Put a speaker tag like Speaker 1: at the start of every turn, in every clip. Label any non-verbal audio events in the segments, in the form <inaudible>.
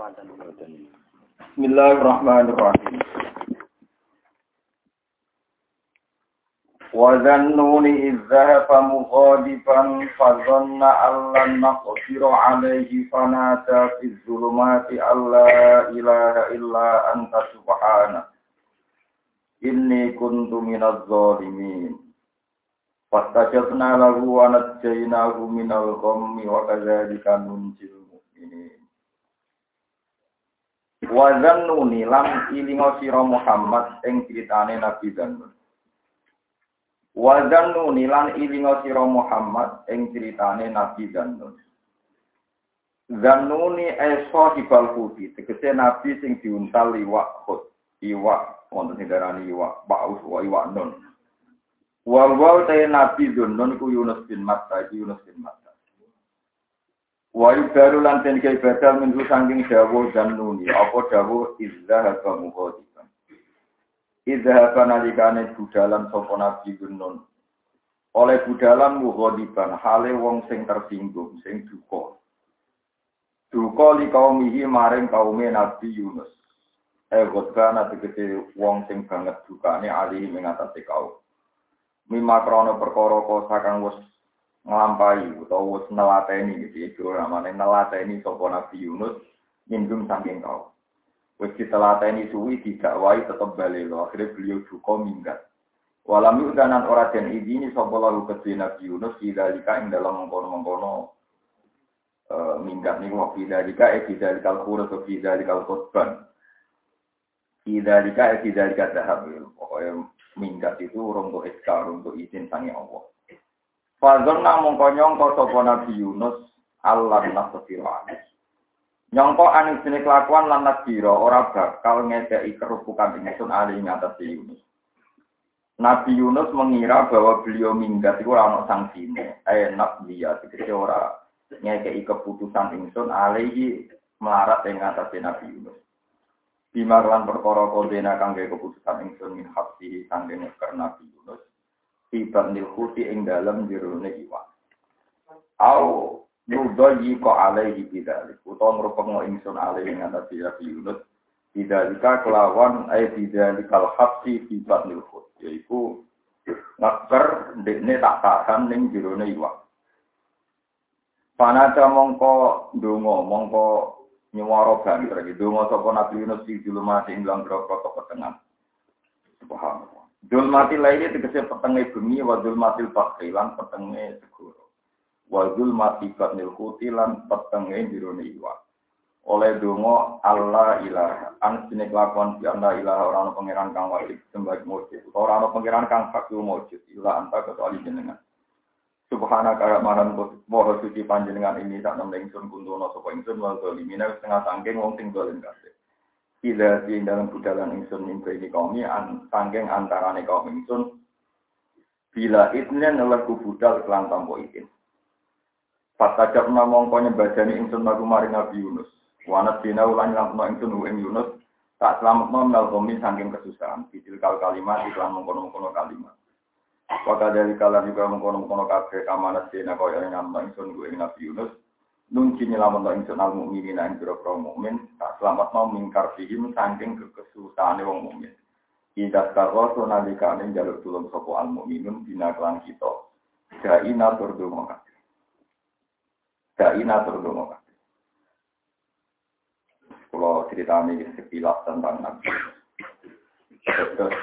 Speaker 1: Bismillahirrahmanirrahim. وذنون إذ ذهب مغاضبا فظن أن لن نقدر عليه فنادى في الظلمات أن لا إله إلا أنت سبحانك إني كنت من الظالمين فاستجبنا له ونجيناه من الغم وكذلك ننجي Wazan nuni lan ilingo siro Muhammad ing ceritane Nabi Zanun. Wazan nuni lan ilingo siro Muhammad ing ceritane Nabi dan nuni. eso hibal hudi, tegese Nabi sing diuntal liwak hud. Iwak, wonten sing darani iwak, baus wa iwak nun. Wal wal nabi Zanun ku Yunus bin Matta, Yunus bin Mat. Wa yubaru lan ten kei badal minggu sangking dawo Zannuni, apa dawo izah mukhoti. Idhaba nalikane budalan sapa Nabi Gunun. Oleh budalan mughadiban hale wong sing tersinggung, sing duka. Duka li kaumihi maring kaume Nabi Yunus. Eh godbana tegese wong sing banget dukane ali ing atase kaum. Mima krana perkara kosa nglampahi utawa nelateni iki namane nelateni sapa Nabi Yunus minggum saking kaum. Wis ditelateni suwi didakwai tetep bali lo. Akhirnya beliau duka minggat. Walam yudanan ora den izini sapa lalu kedhe Nabi Yunus idalika ing dalam mengkono-mengkono uh, minggat niku wa idalika e idalikal khurus wa idalikal khutban. Idalika e idalikal dahab. Pokoknya minggat itu untuk iska, untuk izin sangi Allah. Fadzon namung konyong sapa Nabi Yunus Allah nasfira Nyongko aning sini kelakuan lan nasbiro ora bakal ngedeki kerupukan ingsun ali ngatas Yunus. Nabi Yunus mengira bahwa beliau minggat itu ora ono sanksine. Enak dia tegese ora ngekei keputusan ingsun alihi melarat ing ngatas Nabi Yunus. Bima lan perkara kodena kangge keputusan ingsun min hafsi kangge neker Nabi Yunus. Tiba nil khuti ing dalem jerone iwak. Au Nudoyi ko alaihi bidalik. Utawa ngrupeng ingsun alaihi ngatasi Nabi Yunus. Bidalika kelawan ay bidalikal hapsi fibat nilhut. Yaitu ngeker dekne tak tahan ning jirone iwak. Panada mongko dungo, mongko nyuwara banter iki. Dungo sapa Nabi Yunus di julumati ing dalam grogro petengah. Subhanallah. Dulmati lainnya tegese petenge bumi wa dulmatil bakri lan petenge segoro wazul mati batnil kuti lan petenge jirone iwa. Oleh dongo Allah ilaha. An sini kelakuan si anda ilaha orang pangeran kang wajib sembah mujud. Orang pangeran kang fakir mujud. Ilah anta kecuali jenengan. Subhana kaya mahan moho suci panjenengan ini tak nem ingsun kuntono sapa ingsun wal zalimina setengah sangking wong sing kabeh. Ila di dalam budalan ingsun mimpi ini kaumi an sangking antarane kaum ingsun bila itnen lagu budal kelan tampo ikin. Fatajab na mongko nyembadani ingsun lagu maring Nabi Yunus. Wanat dina ulang lampno ingsun ing Yunus. Tak selamat nom nalgomi saking kesusahan. Bidil kal kalimat iklan mengkono-mengkono kalimat. Waka dari kalian juga mengkono-mengkono kabeh kamanat dina kaya nyampno ingsun ing Nabi Yunus. Nunci nyelamat ingsun al mukminin ing pira-pira mukmin. Tak selamat nom mingkar fihim saking kekesusahane wong mukmin. Idat karo nalikane jaluk tulung sapa al mukminun dina kelan kita. Jaina berdua Dai natur dongo kabeh. Kalau cerita ini sekilas tentang Nabi. Terus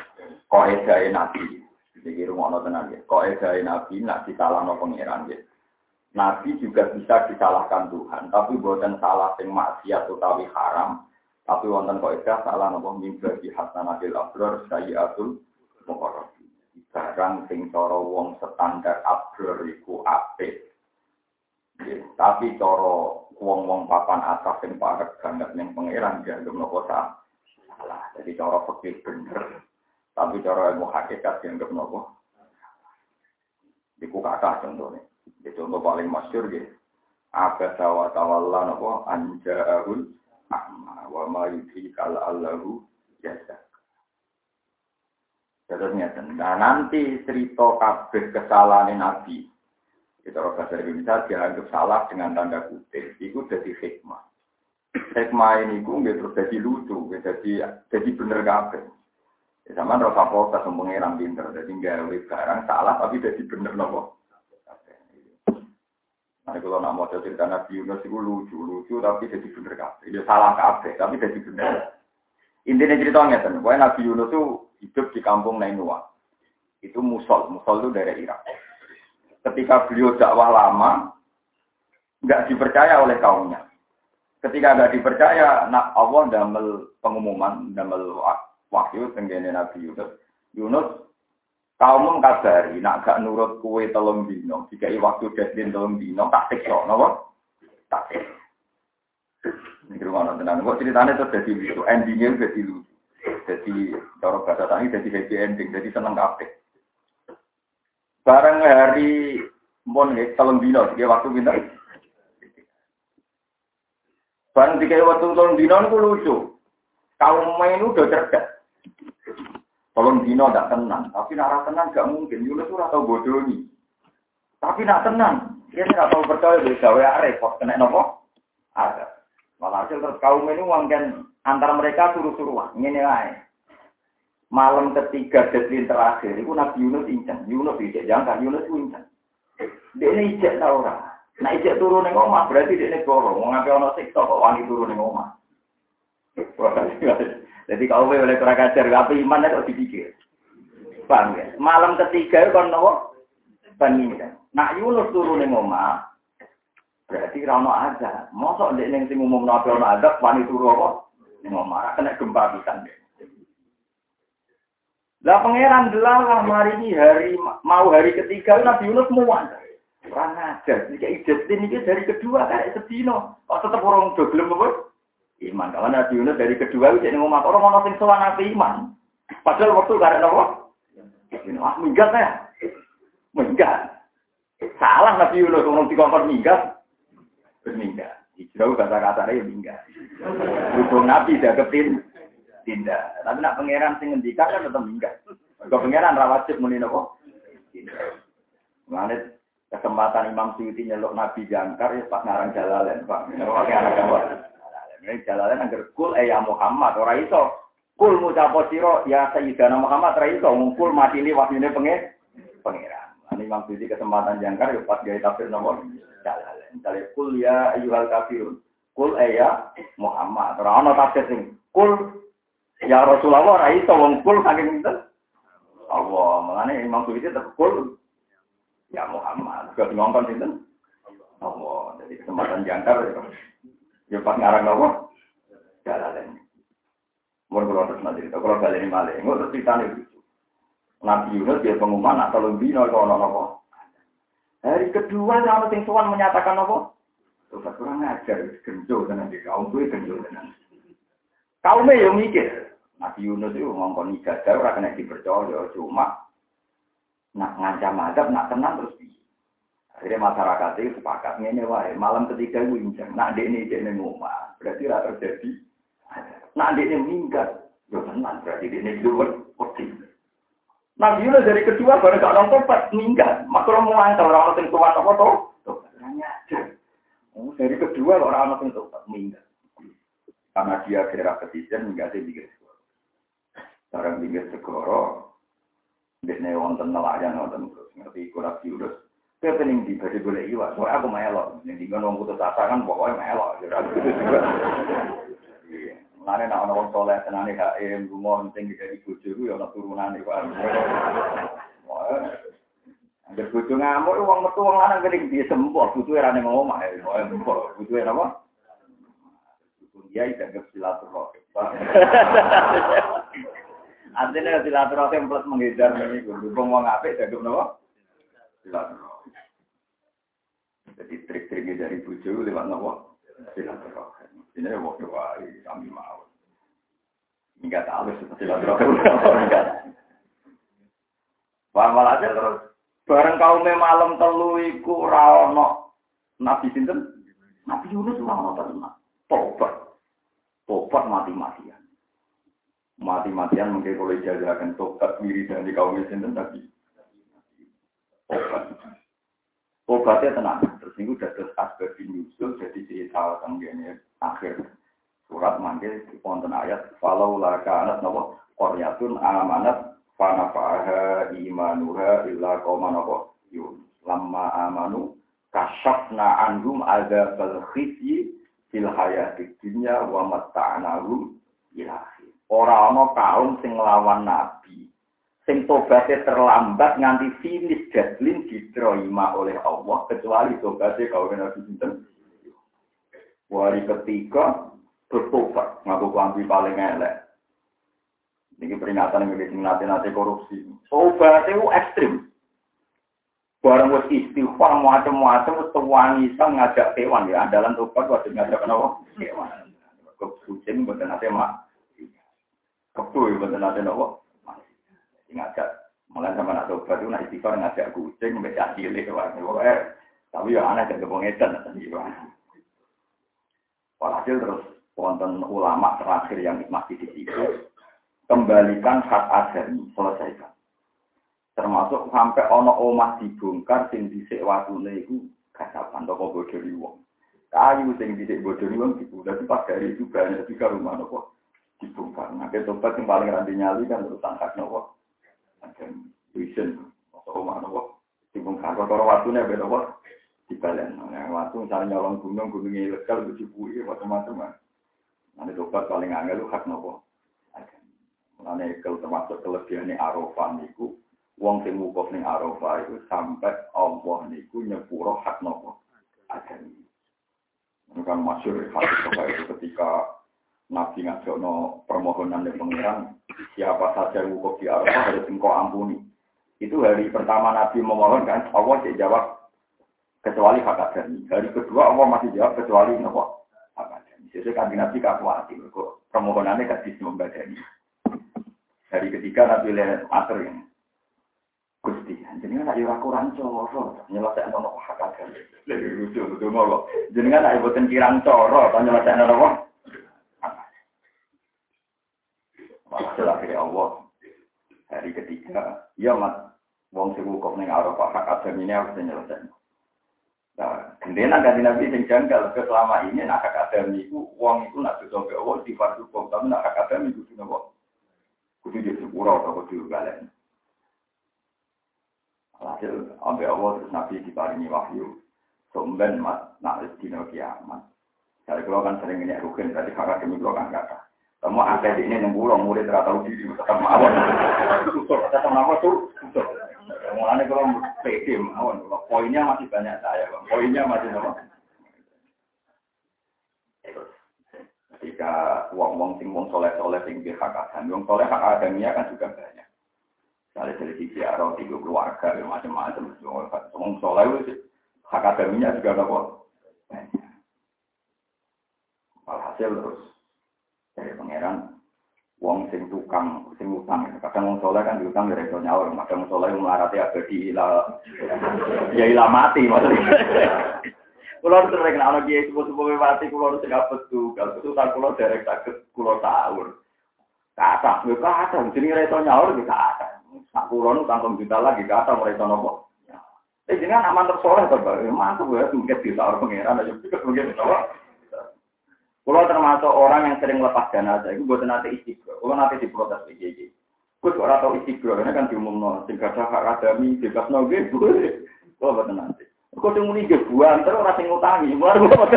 Speaker 1: kok edai Nabi. Jadi rumah no tenang ya. Kok edai Nabi nak disalah no pangeran ya. Nabi juga bisa disalahkan Tuhan, tapi bukan salah sing maksiat utawi haram. Tapi wonten kok salah nopo mimba di hasanatil abror sayyatul mukarrab. Barang sing cara wong standar abror iku apik tapi coro wong-wong papan atas yang parek banget yang pangeran dianggap nopo salah. Jadi coro fakir bener. Tapi coro ilmu hakikat dianggap nopo. Iku kata contohnya. Di contoh paling masyur gitu. Apa sawa tawalla nopo anja'ahul ahma wa ma kala allahu jasa. Terusnya, nah nanti cerita kabeh kesalahan Nabi kita orang bahasa Indonesia dianggap salah dengan tanda kutip. Itu jadi hikmah. hikmah ini ku terus jadi lucu, jadi jadi bener kabeh. Ya, sama rasa protes pengiran pinter, jadi nggak barang salah tapi jadi bener nopo. Nah, kalau nak mau cerita Nabi Yunus itu lucu, lucu tapi jadi bener kabeh. Dia salah kabeh tapi jadi bener. Intinya ceritanya kan, pokoknya Nabi Yunus itu hidup di kampung Nainua. Itu Musol, Musol itu dari Irak. Ketika beliau dakwah lama, nggak dipercaya oleh kaumnya. Ketika nggak dipercaya, nah Allah damel pengumuman, damel wahyu tenggene Nabi Yunus. Yunus kaum kabari, nak gak nurut kue telung dino, jika waktu deadline telung dino, tak siksa, nopo? Tak siksa. Ini rumah tenan. Kok ceritanya itu jadi lucu, endingnya jadi lucu. Jadi cara bahasa tani jadi happy ending, jadi seneng kabeh. Bareng hari mon nggih telung dino, jika waktu pinter. Bareng tiga waktu telung dino itu lucu. Kaum main udah cerdas. Tolong dino tidak tenang, tapi nak tenang gak mungkin. Yunus ora tau bodoh nih. Tapi nak tenang, dia nggak tahu percaya dari gawe repot kena nopo. Ada. Malah hasil terus kaum ini mungkin antara mereka suruh-suruhan. Ini lah. Malam ketiga deadline terakhir, itu Nabi Yunus incan. Yunus ijek, jangan Yunus itu incan. Dia ini ijek tau ora. Nah ijek turun ning omah berarti dia ini goro. Mau ngapain ono siksa kok wangi turun ning omah. <laughs> Jadi kalau boleh kurang ajar, apa iman itu dipikir. Paham ya? Malam ketiga itu kan nopo pengingat. Nak Yunus turun ning omah, berarti rano aja. Mosok ndek ning sing umum nabi ono adab wani turu apa? Ning omah kena gempa pisan deh. Lah pangeran delalah mari hari mau hari ketiga Nabi Yunus muan. Kurang ajar. Jika ijetin ini dari kedua kayak sedino. Kok tetap orang doblem apa? Iman. Kalau Nabi Yunus dari kedua itu jadi ngomong orang mau sing sowan Nabi iman. Padahal waktu karena apa? Ini ah minggat ya. Minggat. Salah Nabi Yunus ngomong minggat. Terus minggat. Hijrah kata-kata ya minggat. Hubung Nabi ketin tidak. Tapi nak pangeran sing ngendikan kan tetap minggat. Kalau pangeran rawat cip muni? Tidak. kesempatan Imam Suyuti nyeluk Nabi jangkar ya pas ngarang jalalen, Pak. Pakai anak gambar. Ini jalan anggar kul eh ya Muhammad ora iso. Kul ngucapo sira ya Sayyidina Muhammad ora iso ngkul mati li wahyune pengen pangeran. Ini Imam Suyuti kesempatan jangkar ya pas gawe tafsir nomor jalan. Misalnya kul ya ayyuhal kafirun. Kul eh ya Muhammad. Ora ana tafsir sing kul ya Rasulullah ora iso wong kul saking pinten? Allah. Mulane Imam Suyuti tetep kul ya Muhammad. Kok ngomong pinten? Allah. Jadi kesempatan jangkar ya. Ya pas ngarang apa? Jalalan. Mau kalau terus nanti itu kalau kalian ini malah, nggak terus cerita nih. Nabi Yunus dia pengumuman atau lebih nol kalau apa? Hari kedua kalau sing menyatakan apa? Tuh kurang ajar, genjo dengan di kaum gue genjo dengan. Kaumnya yang mikir, Nabi Yunus itu ngomong ibadah orang kena dipercaya, cuma nak ngancam adab, nak tenang terus. Akhirnya masyarakat itu sepakat ini wae. Malam ketiga itu injang. Nak dia ini dia ngomong. Berarti tidak terjadi. Nak dia ini minggat. Ya tenang. Berarti dia ini dua putih. Nabi Yunus dari kedua baru gak nonton pas minggat. Maka orang mau antar orang orang tua apa tuh? Oh, dari kedua orang orang tua minggat. Karena dia kira minggat dia bikin segoro. Sekarang bikin segoro. Dia wonten nelayan wonten terus ngerti kurang Yunus. Saya pening di bagi boleh iwa, soalnya aku melok. Yang di ngomong putus asa kan pokoknya melok. Mana nak orang soleh tenane HM rumah penting dari ya ana turunan iku. Angger bojo ngamuk wong metu wong lanang kening di sembuh butuhe ra ning omah. Butuhe napa? Dia tidak silaturahim. Artinya silaturahim plus menghindar ini, gue mau ngapik, jadi apa? Silaturahim. Jadi trik-triknya dari bujo lewat nopo silaturahim. Ini waktu doa kami mau. Enggak tahu silaturahim. Paham aja terus. Bareng kau malam telu iku ora nabi sinten? Nabi Yunus ora ono tenan. Tobat. Tobat mati-matian. Mati-matian mungkin kalau jajakan tobat dari kaum sinten tadi. Tobat. Obatnya tenang. Terus ini udah terus asbab nyusul jadi cerita tenggene akhir mangke wonten ayat falau la kanat napa qaryatun amanat fanafaha imanuha illa qauman napa yun lamma amanu kasyafna anhum adzabal khizyi fil hayati dunya wa matta'nahum ila Ora ana kaum sing nglawan nabi. Sing tobaté terlambat nganti finish deadline diterima oleh Allah kecuali tobaté kaum nabi sinten. Wari ketiga bertobat ngaku klambi paling elek. Ini peringatan yang bikin nanti-nanti korupsi. Tobat itu ekstrim. Barang wis istighfar macam-macam wis tewangi sang ngajak hewan ya andalan tobat wajib ngajak kenapa? Hewan. Kucing mboten nate mak. Kebu ya mboten nate napa? Ngajak Mulai sama nak tobat itu nak istighfar ngajak kucing mbek cilik wae. Tapi ya aneh jadi pengedan tadi. Walhasil terus wonten ulama terakhir yang masih di situ kembalikan hak adami selesaikan. Termasuk sampai ono omah dibongkar sing dhisik watune iku kasapan toko bodoni wong. Kayu sing dhisik bodoni wong dibuka pas dari itu banyak juga rumah nopo dibongkar. Nah, tobat yang paling nyali kan terus angkat nopo. Ada vision omah nopo dibongkar. Kalau waktunya beda nopo dibalen. Nah, waktu misalnya nyolong gunung, gunungnya ilegal, dibui, macam-macam. Nanti tobat paling angel lu hak nopo. Nanti kalau termasuk kelebihannya arafah niku, wong sing wukuf ning arafah itu sampai Allah niku nyepuro hak nopo. Adan. Ini kan masyur itu ketika Nabi no permohonan dari pengiran, siapa saja yang wukuf di arafah harus engkau ampuni. Itu hari pertama Nabi memohon kan, Allah jawab kecuali hak adami. Hari kedua Allah masih jawab kecuali nopo hak adami. Sesuai kan Nabi kakuati, kok permohonannya gak bisa membadani. Hari ketiga Nabi lihat atur ini. Gusti, jadi kan ada kurang coro, nyelesaikan nopo hak adami. Lebih lucu betul. Jadi kan ada buatan kirang coro, nyelesaikan nopo. Walhasil akhirnya Allah hari ketiga, ya mat, wong sing wukuf ning Arafah hak adami ini harus dinyelesaikan. Nah, gendenan kan Nabi sing janggal ke selama ini nak hak adami itu uang itu nak dosa ke Allah di fardu hukum tapi nak hak adami itu nopo. Kudu di sepuro atau kudu balen. Hasil ambe Allah terus Nabi diparingi wahyu. Somben mat nak dino kiamat. Kalau kan sering ini rugen tadi adami kalau kan kata. Kamu di ini nunggu murid rata diri tetap mawon. Tetap mawon tuh. Mulanya kalau pede mawon, poinnya masih banyak saya. Poinnya masih nama. Ketika uang-uang sing wong soleh soleh sing hak adam, wong soleh hak adamnya kan juga banyak. Misalnya dari sisi arah tiga keluarga, macam-macam. Wong soleh itu hak adamnya juga ada banyak. Alhasil terus dari pangeran wong sing tukang sing utang. Kadang wong soleh kan diutang dari iso nyaur. Kadang wong soleh melarati abadi ila ya ila mati maksudnya. Kulo sering ana kiai sepuh-sepuh mati kulo sing apes tuh? Kalau itu tak kulo derek saged kulo taur kata yo kata jenenge ra iso nyaur yo kata sak kulo nu kantong juta lagi kata iso nopo. Eh jenengan aman tersoleh to, mantap ya, mungkin bisa orang pengiran aja, mungkin kalau termasuk orang yang sering lepas aja, itu buat nanti istiqro. Kalau nanti diprotes PJJ. Gue orang tahu istiqro, ini kan diumum no, tinggal hak akademi, bebas no gitu. Kalau buat nanti. Kau cuma nih gebuan, terus orang sing ngutangi, baru buat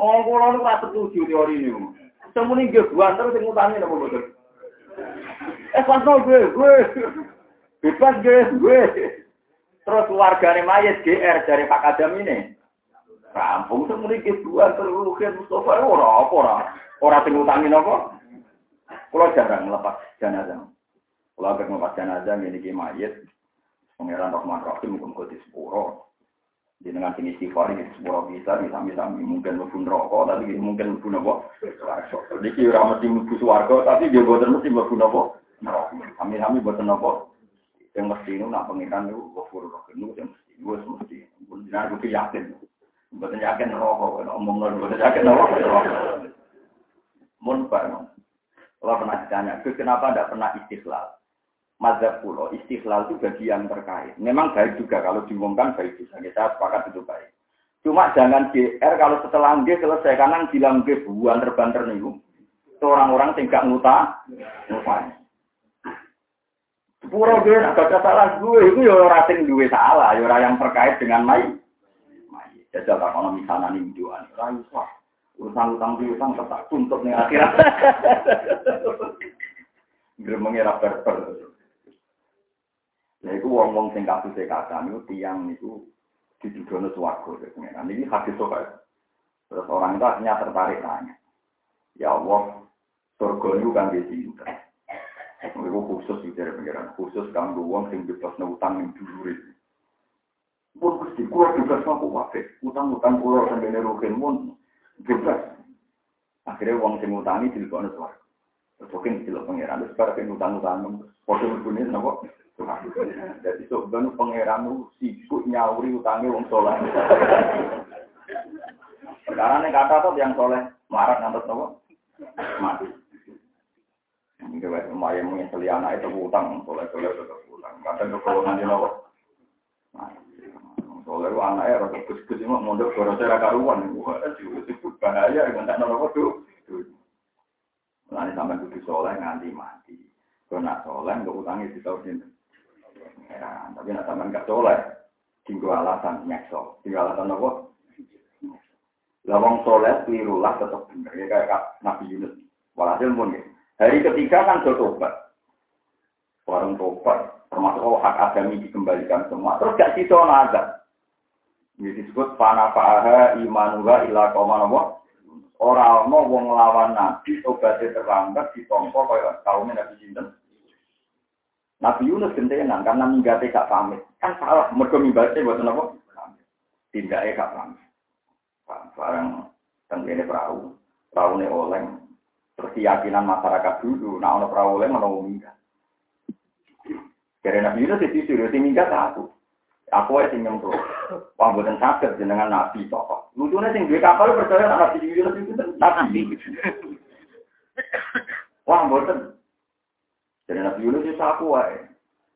Speaker 1: Oh, kalau lu rasa setuju teori ini. Cuma nih gebuan, terus sing apa betul? Eh, pas no gue, gue. Bebas gue, gue. Terus keluarganya mayat GR dari Pak Kadam ini. Rampung semriki dua terlukin Mustafa ora apa ora. Ora sing utangi napa? Kula jarang melepas jenazah. Kula agar melepas jenazah ngene iki mayit. Pangeran Rahman Rahim kok di sepuro. Jenengan sing istighfar iki sepuro bisa sami-sami mungkin mlebu neraka tapi mungkin mlebu napa? Swarga. Niki ora mesti mlebu swarga tapi dia boten mesti mlebu napa? Neraka. Sami-sami boten napa? Yang mesti itu nak pengiran itu wafur rohim itu yang mesti. Gue mesti. Gue yakin. Bukan yakin rokok, ngomong nol, bukan yakin rokok. Mun. Kalau pernah ditanya, kenapa tidak pernah istiqlal? Mazhab pulau, istiqlal itu bagian terkait. Memang baik juga kalau diumumkan baik juga. Kita sepakat itu baik. Cuma jangan GR kalau setelah G selesai karena bilang G buan terbanter nih. Orang-orang tinggal ngutang, ngutang. Sepuro gue nak ada salah gue, itu ya orang sing duwe salah, ya orang yang terkait dengan mai. Jajal tak ono misalnya nih juan, rayu sah. Urusan utang di utang tetap tuntut nih akhirat. Gremenge ra berber. Nah, itu wong-wong sing kasus kata itu tiang itu didudono suwargo. Nah, ini hadis sobat. Terus orang itu akhirnya tertarik nanya. Ya Allah, surga itu kan di cinta. Itu khusus di pengiran. Khusus kan wong sing bebas utang dulu itu. Pun gusti, kulo bebas aku wafe. Utang-utang kulo sampai nerukin pun bebas. Akhirnya wong sing utangi di luar suwargo. Terus mungkin di luar pengiran. Terus pada utang-utang. Foto berbunyi, kenapa? Jadi sebenarnya pangeran itu sibuk nyauri utangnya wong soleh. Sekarang ini kata tuh yang soleh marah ngantos apa? Mati. Ini kayak lumayan menyesali anak itu utang, soleh soleh tetap utang. Kadang kekolongan di nopo. Soleh itu anaknya rasa gus-gus ini mondok suara saya karuan. Bahaya dengan tak nopo tuh. Nanti sampai kudu soleh nganti mati. Kalau nak soleh, nggak utangnya di tahun Ya, tapi nak sampean gak soleh, tinggal alasan nyekso, tinggal alasan apa? Lawang soleh kelirulah tetap benar ya kayak Nabi Yunus. Walhasil pun ya. Hari ketiga kan sudah tobat. Warung tobat, termasuk oh, hak agami dikembalikan semua. Terus gak sisa naga. Ini disebut fana fa'aha imanuha ila koma nopo. Orang mau wong lawan nabi tobatnya terlambat ditompo kaya kaumnya nabi sinten. Nabi Yunus gentenan karena minggatnya gak pamit. Kan salah, mereka minggatnya buat apa? Tindaknya gak pamit. Barang tenggene perahu, perahu ini oleng. Terus keyakinan masyarakat dulu, nah ono perahu oleng mau minggat. Karena Nabi Yunus itu si minggat aku. Aku aja sing nyemplung. Wah, buatan sakit jenengan Nabi tokoh. Lucunya sing duwe kapal percaya Nabi Yunus itu Nabi. Wah, buatan jadi Nabi Yunus itu sapu wae.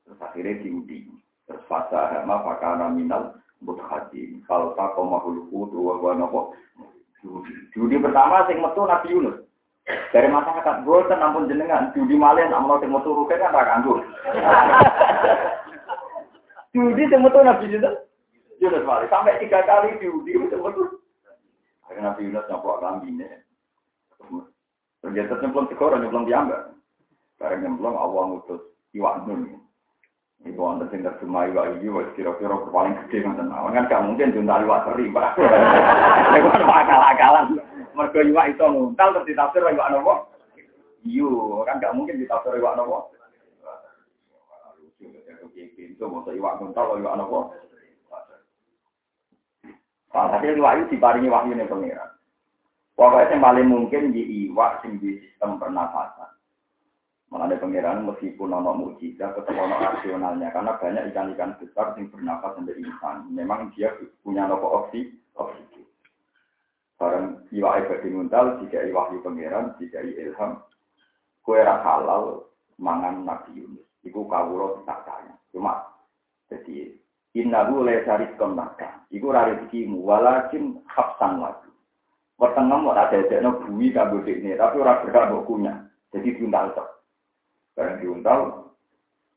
Speaker 1: Terus akhirnya diundi. Terus fasa hama fakana minal muthadim. Kalau tak kau mahul kudu wa wa nopo. Judi pertama sing metu Nabi Yunus. Dari masyarakat boten ampun jenengan judi malih nak menawa sing metu rugen kan ra kanggo. Sing metu Nabi Yunus. Yunus malih sampai tiga kali sing metu. Akhirnya Nabi Yunus nyoplok lambine. Ternyata nyemplung segoro nyemplung diambil. Barang nyemplung Allah ngutus iwak nun. Ibu anda sing terjemah iwak ini, kira-kira paling gede nggak tahu. Kan gak mungkin junta iwak seri. <laughs> Itu kan akal-akalan. Mereka iwak itu nguntal terus ditafsir iwak nopo. Iyo, kan gak mungkin ditafsir iwak nopo. Itu mau iwak nguntal iwak nopo. Nah, tapi iwak itu diparingi wahyu nih pengiran. Pokoknya yang paling mungkin di iwak sing di sistem pernafasan. Mengenai pangeran meskipun ono mujizat tetap ono rasionalnya karena banyak ikan-ikan besar yang bernafas sampai insan. Memang dia punya nopo oksi oksigen. Barang iwa ibadi nguntal, jika iwahyu pangeran, jika ilham, kue halal mangan Nabi Yunus. Iku kawulo tak saya. Cuma jadi innahu la sarizqan maka. Iku ra rezekimu walakin hafsan lagi. Wetengem ora dadekno bumi kanggo dekne, tapi ora berhak mbok. Jadi diuntal tok. Barang diuntal,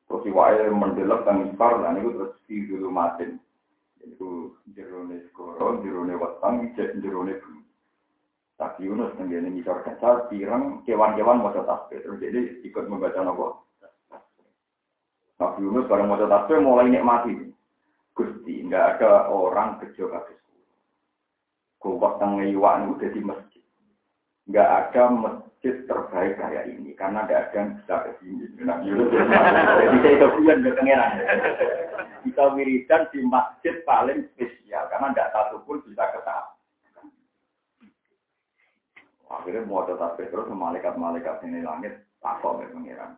Speaker 1: terus iwae mendelok dan ispar, dan itu terus di dulu matin. Itu jerone skoro, jerone watang, jerone bumi. Tapi Yunus tenggene misal kacal, pirang kewan-kewan mau tasbih. Terus jadi ikut membaca nopo. Nabi Yunus bareng mau tasbih mulai nikmati. Gusti, nggak ada orang kejo kasus. Kuwak tengah iwan itu jadi masjid. Nggak ada masjid terbaik kayak ini karena tidak ada yang bisa ke sini. Nah, jadi saya ke pengeran. Kita wiridan di masjid paling spesial karena tidak satu pun bisa ke sana. Akhirnya mau tetap terus malaikat-malaikat ini langit takut ke pengeran.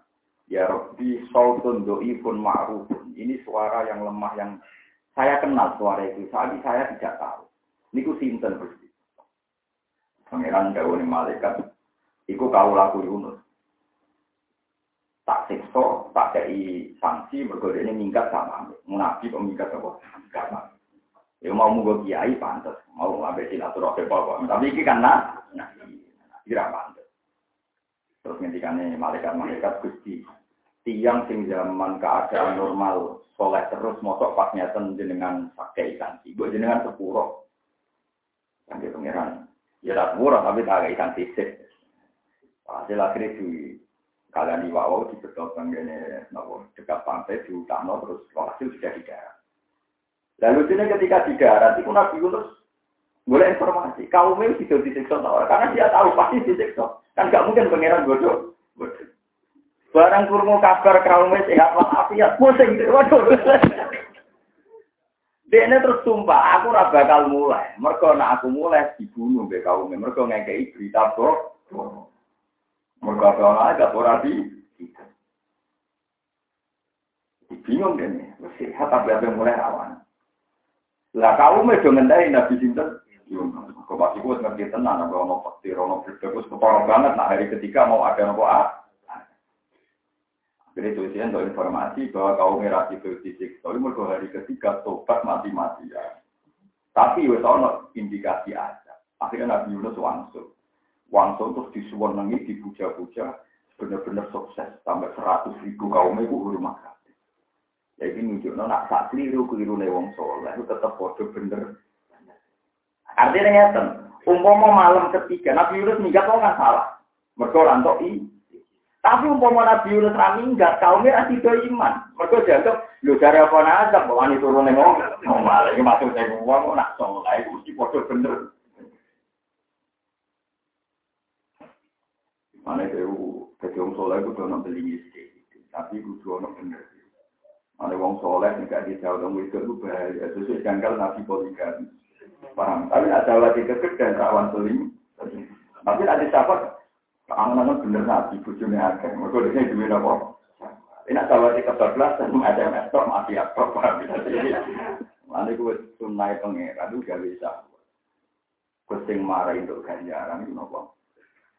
Speaker 1: Ya Rabbi sautun doi pun ma'rufun. Ini suara yang lemah yang saya kenal suara itu. Saat saya tidak tahu. Ini ku sinten bersih. Pangeran daun malaikat Iku kau laku Yunus. Tak sikso, tak kei sanksi, berkode ini minggat sama. Nabi kok minggat apa? Sama. Ya mau munggo kiai pantas, mau ngambil silaturahmi apa Tapi ini kan nah, nah, kira pantas. Terus ngendikane malaikat-malaikat Gusti, tiang sing zaman keadaan normal soleh terus motok pas nyeten jenengan pakai ikan ibu jenengan sepuro. Kan dia pangeran ya tak tapi tak ikan sisik hasil akhirnya di kalian di bawah di betul gini nopo dekat pantai di utama terus hasil sudah di darat. Lalu sini ketika di darat itu nabi Yunus boleh informasi kaumnya bisa disiksa karena dia tahu pasti disiksa. Kan gak mungkin pangeran bodoh bodoh Barang kurma kabar kaum sehat walafiat, pusing waduh. Dene terus sumpah, aku ora bakal mulai. Mergo nek aku mulai dibunuh mbek kaum mergo ngekeki berita kok. Mergo ana gak ora di. Bingung dene, wis sehat tapi apa mulai awan. Lah kaum itu ngendai Nabi sinten? Kok pasti gue ngerti tenang, kalau mau petir, mau berdebat, ketara banget. Nah hari ketiga mau ada nopo ah, jadi tulisan untuk informasi bahwa kaum merah itu disiksa, mereka hari ketiga tobat mati-mati ya. Tapi wes ono indikasi aja. Akhirnya Nabi Yunus wangsul. Wangsul terus disuwenengi, dipuja-puja, benar-benar sukses. Sampai seratus ribu kaum itu rumah kabeh. Ya nunjukno nak sak keliru keliru wong soleh itu tetap bodoh bener. Artinya ngeten, umpama malam ketiga Nabi Yunus minggat kok nggak salah. Mereka orang i tapi umpama Nabi Yunus ra minggat, kaumnya ra do iman. Mergo dianggap lho dari apa nazar bahwa ini turun ning wong. Malah iki ning wong nak saleh mesti padha bener. Mana itu wong soleh itu dono beli miskin, tapi itu dono bener. Mana wong soleh nggak dijauh dong itu itu bahaya. Sesuai jangkal nabi poligami. Paham? Tapi ada lagi kekek dan rawan seling. Tapi ada siapa Angan-angan bener nabi, bujune akeh. Mereka di sini duit apa? Ini kalau di kebablasan, ada mestok, mati apa, paham ya? Mana gue sunai pengeran, itu gak bisa. Kucing marah untuk ganjaran, itu nopo.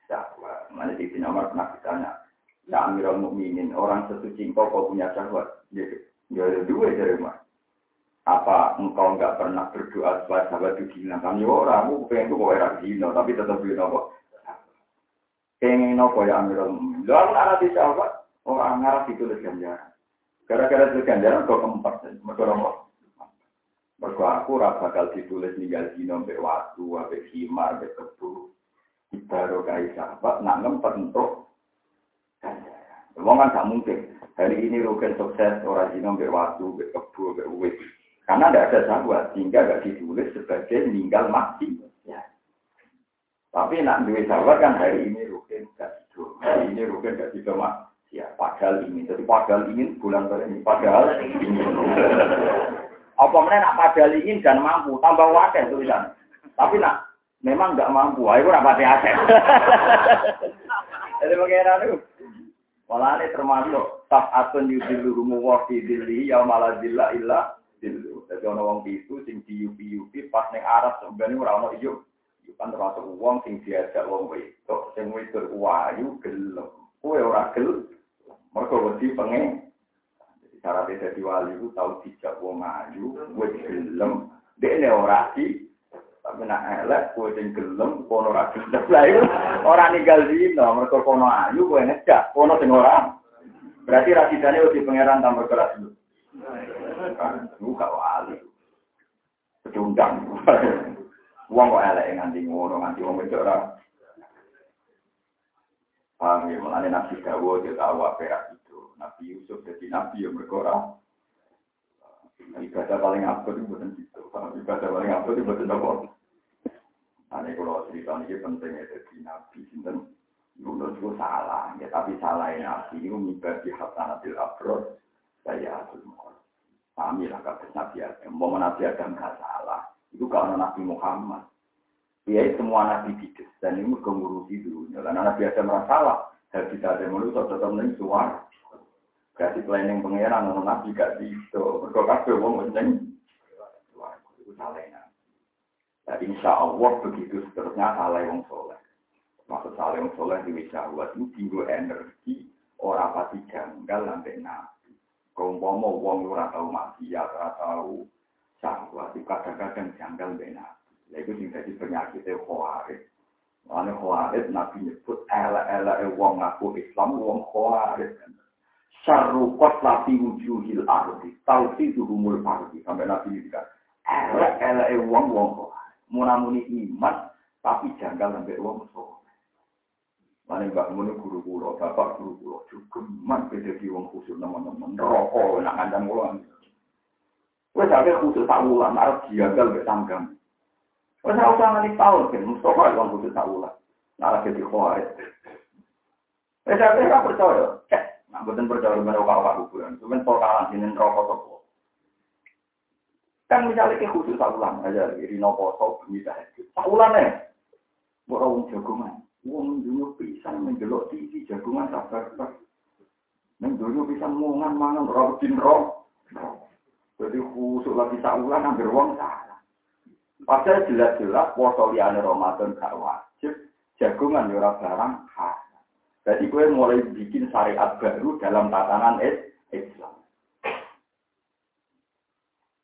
Speaker 1: Syahwat. Mana di sini Umar pernah ditanya, Ya Amirul Mukminin, orang sesuci engkau kau punya syahwat. Ya, ya ada dua dari mana? Apa engkau enggak pernah berdoa supaya sahabat itu gila? Kami orang, aku pengen tuh kau era tapi tetap gila nopo. Pengen nopo ya Amirul Mukminin. Lalu anak di sahabat, orang ngarap ditulis ganjaran. Gara-gara tulis ganjaran kok keempat. Mereka nopo. Mereka aku rasa bakal ditulis ninggal dino mbek waktu, mbek himar, mbek kebu. Baru kai sahabat, nak ngempet untuk ganjaran. Wong kan gak mungkin. Hari ini rugen sukses orang dino mbek waktu, mbek kebu, mbek uwit. Karena tidak ada sahabat, sehingga gak ditulis sebagai meninggal mati. Ya. Tapi nak duit sahabat kan hari ini rugen gak tidur, hari ini rugen gak tidur mas. Ya, padahal ingin. Jadi padahal ingin bulan ini, padahal ingin. Apa mana nak padahal ingin dan mampu, tambah wakil tulisan. Tapi nak memang nggak mampu, ayo rapat ya Jadi bagaimana itu? Malah ini termasuk atun yudilu rumu wafi dili ya malah dilla illa dilu. Jadi orang wong itu sing diupi yupi pas neng Arab sebenarnya orang orang kan termasuk uang sing diajak wong wedok sing wedok wayu gelem. Kowe ora gelem. Mergo wedi pengen jadi cara beda di wali itu tahu dijak wong ayu kowe gelem. Dekne ora di tapi nak elek kowe sing gelem kono ora gelem. Itu ora ninggal dino mergo kono ayu kowe ngejak kono sing ora. Berarti rasidane wedi pangeran tambah keras dulu kan lu wali. Pecundang Uang kok elek nganti ngono, nganti wong wedok ora. Paham ya, mulane Nabi Dawud dia tahu apa ya itu. Nabi Yusuf jadi Nabi yang berkorang. Ibadah paling abot itu bukan gitu. Ibadah paling abot itu bukan apa. Ini kalau cerita ini penting ya, jadi Nabi Sinten. Yunus itu salah, ya tapi salah Nabi itu mibadi hasanatil abrod. Saya atul mukhol. Kami lah kata Nabi Adam. Mau Nabi Adam gak salah. Itu karena Nabi Muhammad. Ya semua Nabi tidak. Dan ini mengurusi dunia. Karena Nabi ada masalah. Dan kita ada manusia tetap menang suar. Berarti planning pengeran. Nabi gak bisa. Mereka kasih orang menang. Itu salah Nah, insya Allah begitu seterusnya salah yang soleh. Maksud salah yang soleh di wisawat itu tinggal energi orang pasti janggal sampai nabi. Kau mau wong ora tahu maksiat, ora tahu syahwat itu kadang-kadang janggal benar. Nah, itu sing jadi penyakit khawarij. Mana khawarij Nabi nyebut ela-ela wong ngaku Islam wong khawarij. Syarrukot lafi wujuhil ardi. Taufiduhumul ardi. Sampai Nabi ini kan. Ela-ela wong wong khawarij. Munamuni iman tapi janggal sampai wong soleh. Mana mbak muni guru kulo, bapak guru kulo, juga man beda wong khusus teman-teman. Rokok, nak kandang kulo. Wes sampai khusus tak ulang, harus janggal mbak tanggam. Wes ora usah nganti tahun kan, Mustafa wong khusus tak ulang. Nara jadi khawarit. Wes sampai ora percaya, cek. Nah, betul percaya dengan rokok-rokok kuburan. Cuman totalan sini rokok toko. Kan misalnya ke khusus tak ulang aja, Rino Poso, bisa. Tak ulang ya. Bukan wong jagungan. Wong dulu bisa menjelok TV jagungan sabar. Neng dulu bisa mungan mangan rotin roh. Jadi khusus lagi saulan hampir wong salah. Padahal jelas-jelas poso liane Ramadan gak wajib. Jagungan yura ya barang khas. Jadi gue mulai bikin syariat baru dalam tatanan Islam.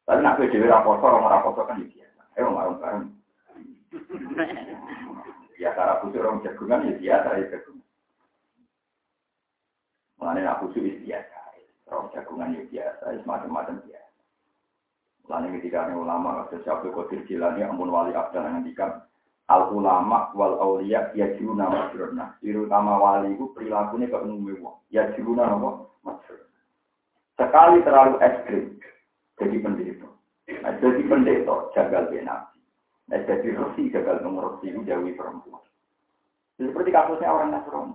Speaker 1: Tapi nak gue dewi raposo, orang raposo kan ya biasa. Ayo bareng-bareng. <laughs> Ya cara khusus orang jagungan ya biasa ya jagungan. Mengenai aku khusus ya biasa. Orang jagungan ya biasa, ya macam-macam biasa. Mengenai ketika ini ulama, sesuatu kotir jilani, ampun wali abdal ngendikan, al ulama wal aulia ya jiruna majrona. Terutama wali itu perilakunya ke umumnya wong. Ya jiruna apa? Majrona. Sekali terlalu ekstrim, jadi pendeta. Nah, jadi pendeta, jagal benar. Nah, jadi resi gagal mengurusi jauhi perempuan. Seperti kasusnya orang Nasrani.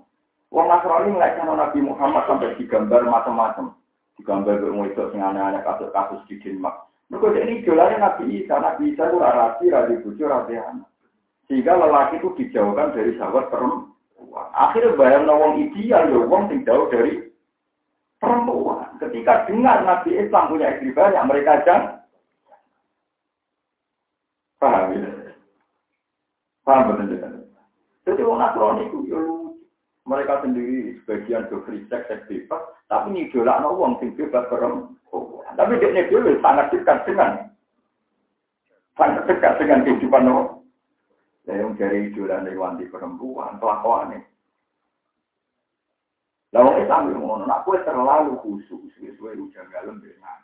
Speaker 1: Orang Nasrani melihatnya Nabi Muhammad sampai digambar macam-macam. Digambar ke itu sing aneh-aneh kasus-kasus di Denmark. Mereka ini jualannya Nabi Isa. Nabi Isa itu rasi, rasi bucu, rasi anak. Sehingga lelaki itu dijauhkan dari sahabat perempuan. Akhirnya bayang nawang ideal, ya wong sing jauh dari perempuan. Ketika dengar Nabi Islam punya istri banyak, mereka jangan Paham ya? Paham betul tidak? Jadi orang Nasrani itu ya Mereka sendiri sebagian do free sex, seks bebas, tapi ngidolak no uang sing bebas perempuan. Tapi dia dulu sangat dekat dengan sangat dekat dengan kehidupan no. Yang dari idola dari wanti perempuan, kelakuan ini. Lalu Islam yang ngomong, aku terlalu khusus, sesuai ujian galem dengan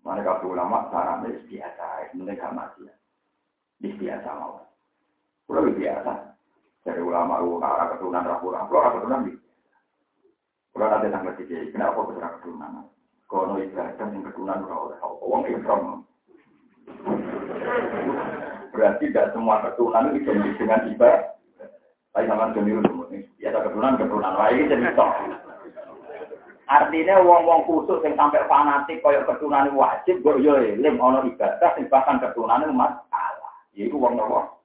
Speaker 1: mereka ulama sarana biasa, mereka mati. Biasa mau. Kalau biasa. Dari ulama ulama keturunan rapura, kalau keturunan biasa. Kalau ada tangga tiga, kenapa keturunan keturunan? Kalau ibadah yang keturunan oleh orang Islam. Berarti tidak semua keturunan itu dengan ibadah. Tapi sama jeniru, biasa keturunan keturunan lain jadi sok. Artinya wong-wong khusus yang sampai fanatik kaya keturunan wajib, gue yo eling ono ibadah bahkan keturunan masalah. Yaitu wong nopo.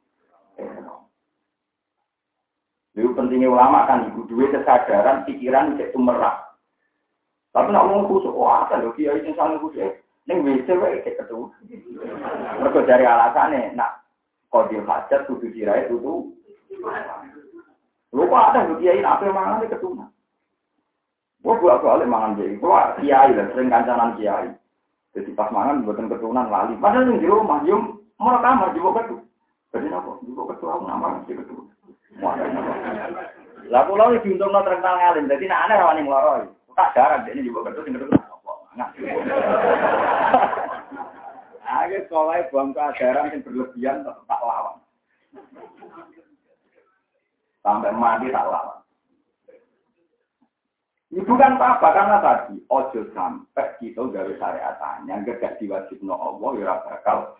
Speaker 1: Itu pentingnya ulama kan ibu dua kesadaran pikiran cek tumerah. Tapi nak wong khusus, wah ada loh kiai sing saling khusus. Neng WC wae cek ketu. Mereka dari alasannya, nak kodil hajat kudu dirai tutu. Lupa ada loh kiai yang mana keturunan. Gue buat soalnya mangan jadi, gue kiai lah, sering kancanan kiai. Jadi pas mangan buatan keturunan lali. Padahal yang di rumah, yum mau kamar juga ketu. Jadi apa? Juga ketu aku nama mesti ketu. Lah pulau ini diuntung terkenal ngalim, jadi nak aneh rawani ngeloroi. Tak jarang, ini juga ketu, ini ketu. Ayo sekolah buang keajaran yang berlebihan tak lawan. Sampai mati tak lawan. Itu kan apa? Karena tadi ojo sampai kita gawe syariatannya gak diwajib no Allah ya bakal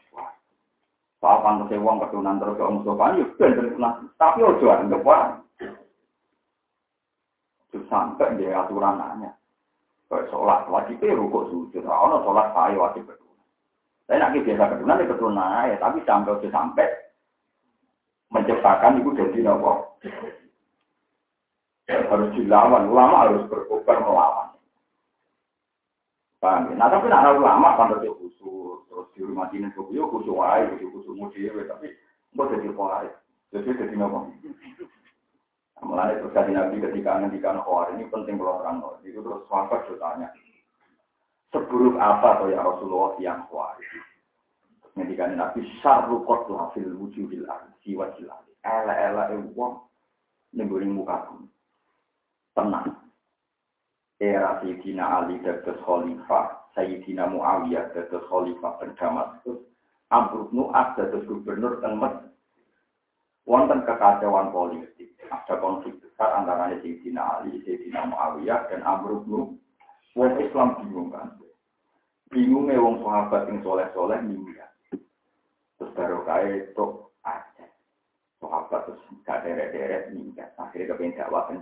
Speaker 1: Soal pantas wong ketunan terus ke Mustafa ya ben ketunan. Tapi ojo anggap wae. Ojo sampai dia aturanannya. Kayak sholat wajib rukuk sujud. Ono sholat saya wajib ketunan. Saya nak biasa ketunan ya ketunan ya. Tapi sampai ojo sampai menciptakan itu jadi nopo harus dilawan, ulama harus berkobar. Paham ya? Nah tapi nak ulama pada dia khusus, terus di rumah dinas khusus, ya khusus wae, khusus khusus mudir, tapi nggak jadi wae, jadi jadi nopo. Mulai terus jadi nabi ketika ngendikan khawar ini penting kalau terang itu terus sahabat tanya. Seburuk apa tuh ya Rasulullah yang khawarij? Ngendikan Nabi syarru qatla fil wujudil ardi wa jilali. Ela-ela e wong ning muka bumi. Tenang. Era Sayyidina Ali dados khalifah, Sayyidina Muawiyah dados khalifah teng Damaskus, Amr bin As dados gubernur teng. Wonten kekacauan politik, ada konflik besar antara Sayyidina Ali, Sayyidina Muawiyah dan Amr bin Wong Islam bingung kan. Bingungnya wong sahabat yang soleh-soleh minggat. Terus baru kaya itu aja. Sahabat terus gak deret-deret minggat. Akhirnya kepengen dakwah ke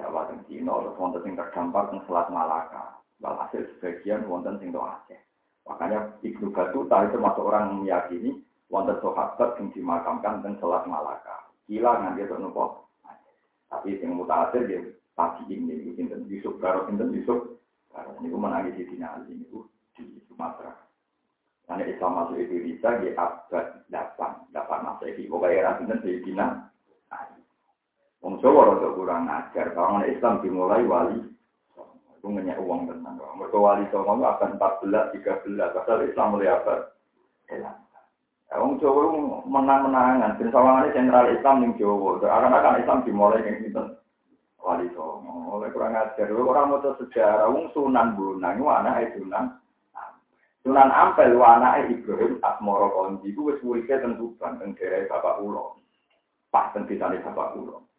Speaker 1: Dakwah ke Cina, terus wonten yang terdampar ke Selat Malaka. Walhasil sebagian wonten sing do Aceh. Makanya Ibnu Batuta itu termasuk orang meyakini wonten sahabat yang dimakamkan di Selat Malaka. Gila nganti itu nopo. Tapi yang mutakhir dia pagi ini, Yusuf Karo, Yusuf Karo. Ini menangis di Ali, ini di Sumatera. Karena Islam masuk Indonesia di abad 8, 8 Masehi. Pokoknya era sinten Sayyidina Wong Jawa rada kurang ajar. Kalau Islam dimulai wali itu ngenyak uang tenang. Mereka wali Songo abad 14, 13. Pasal Islam mulai abad Wong Jawa menang-menangan. Dan sawangannya sentral Islam yang Jawa. Akan-akan Islam dimulai yang sinten wali Songo. Oleh kurang ajar. Orang mau sejarah. Wong Sunan Bunang. Itu anak Sunan Sunan Ampel wa Ibrahim Asmoro Kondi itu wis muridé teng Tuban teng daerah Bapak Ulo. Pas teng desane Bapak Ulo.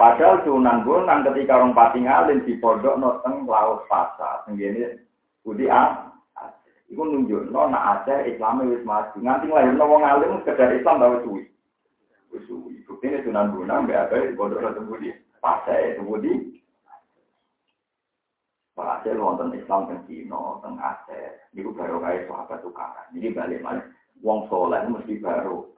Speaker 1: Padahal Sunan Bonang ketika orang pati ngalin di pondok no teng laut Pasa, tenggene Budi A. Iku nunjuk no nak Aceh Islam wis maju. Nganti lahir no wong alim sekedar Islam bawa suwi. Suwi. Bukti Sunan Bonang mbak apa di pondok no teng Budi. Pasai Budi. Hasil wonten Islam teng Cina, teng Aceh, niku baru kaya sahabat tukaran. Ini balik balik. Wong soleh mesti baru.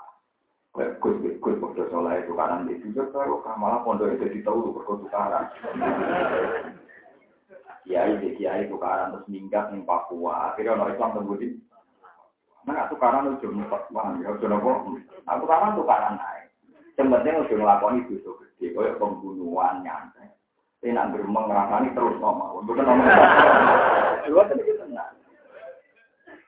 Speaker 1: Gus Gus waktu soleh tukaran di situ baru malah pondok itu ditahu berkot tukaran. Kiai di kiai tukaran terus minggat di Papua. Akhirnya orang Islam tembudi. Nah, tukaran itu cuma Papua, ya sudah kok. Nah, tukaran tukaran naik. Sebenarnya udah ngelakoni itu gede, kayak pembunuhan nyantai. Ini nak berumang ngerasani terus ngomong. Bukan ngomong. Dua tadi kita tenang.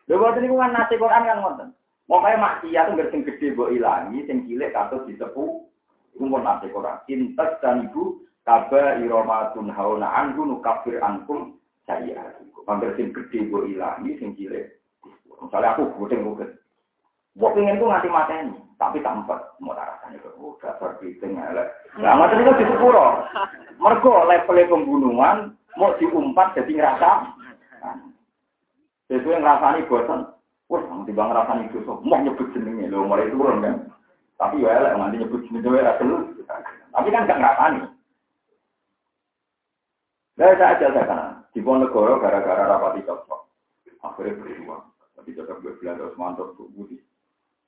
Speaker 1: Dua tadi bukan nasi Quran kan ngonten. Kayak maksiat tuh sing gede buat ilangi, sing cilik katus disepu. Itu pun Quran. Intas dan ibu kaba iromatun hauna anhu nukafir ankum saya. Hampir sing gede buat ilangi, sing cilik. Misalnya aku gudeng gudeng. Buat pengen tuh ngasih mateni, tapi tampak mau rasanya kok oh, dasar piting ya. Nah, mateni itu di sepuro. Mergo level pembunuhan mau diumpat jadi ngerasa. Jadi yang ngerasani bosan. Wah, nanti bang ngerasani itu mau nyebut jenengnya lo mulai turun kan. Tapi ya lah nanti nyebut jenengnya ya dulu. Tapi kan gak ngerasani. Nah, saya aja saya kan. Di Ponegoro gara-gara rapati cocok. Akhirnya berjuang. Tapi cocok gue bilang terus mantap tuh budi.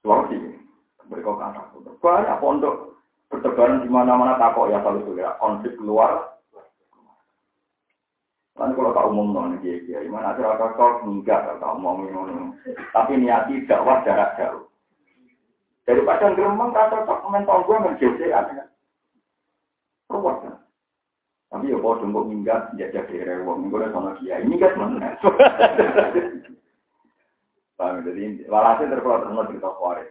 Speaker 1: Sulawesi. Mereka kata, banyak pondok bertebaran di mana-mana takok ya kalau sudah konflik keluar. Kan kalau tak umum non dia dia, gimana sih rata kok enggak tak umum ini. Tapi niati dakwah jarak jauh. Dari padang geremang kata cocok mental gue menjadi ada. Ruwet kan. Tapi ya kalau dungkuk minggat, ya jadi rewong. Gue udah sama dia. Ini kan mana? <laughs> Paham? Jadi walhasil terkeluar terus cerita kuarit.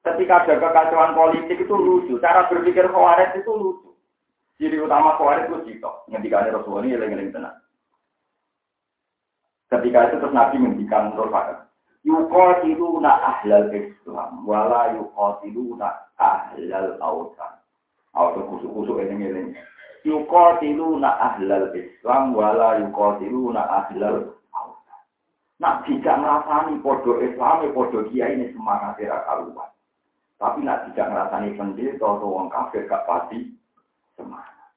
Speaker 1: Ketika ada kekacauan politik itu lucu. Cara berpikir Khawarij itu lucu. Jadi utama Khawarij itu citok. Ketika ada Rasulullah ini yang tenang. Ketika itu terus Nabi menghentikan menurut saya. Yuqatiluna ahlal Islam. Wala yuqatiluna ahlal awsan. Awsan kusuk-kusuk ini-ini. Yuqatiluna ahlal Islam. Wala yuqatiluna ahlal awsan. Nah, tidak merasani podo Islam, podo kiai ini semangat era kaluan. Tapi nak tidak ngerasani pendeta atau wong kafir gak pasti semangat.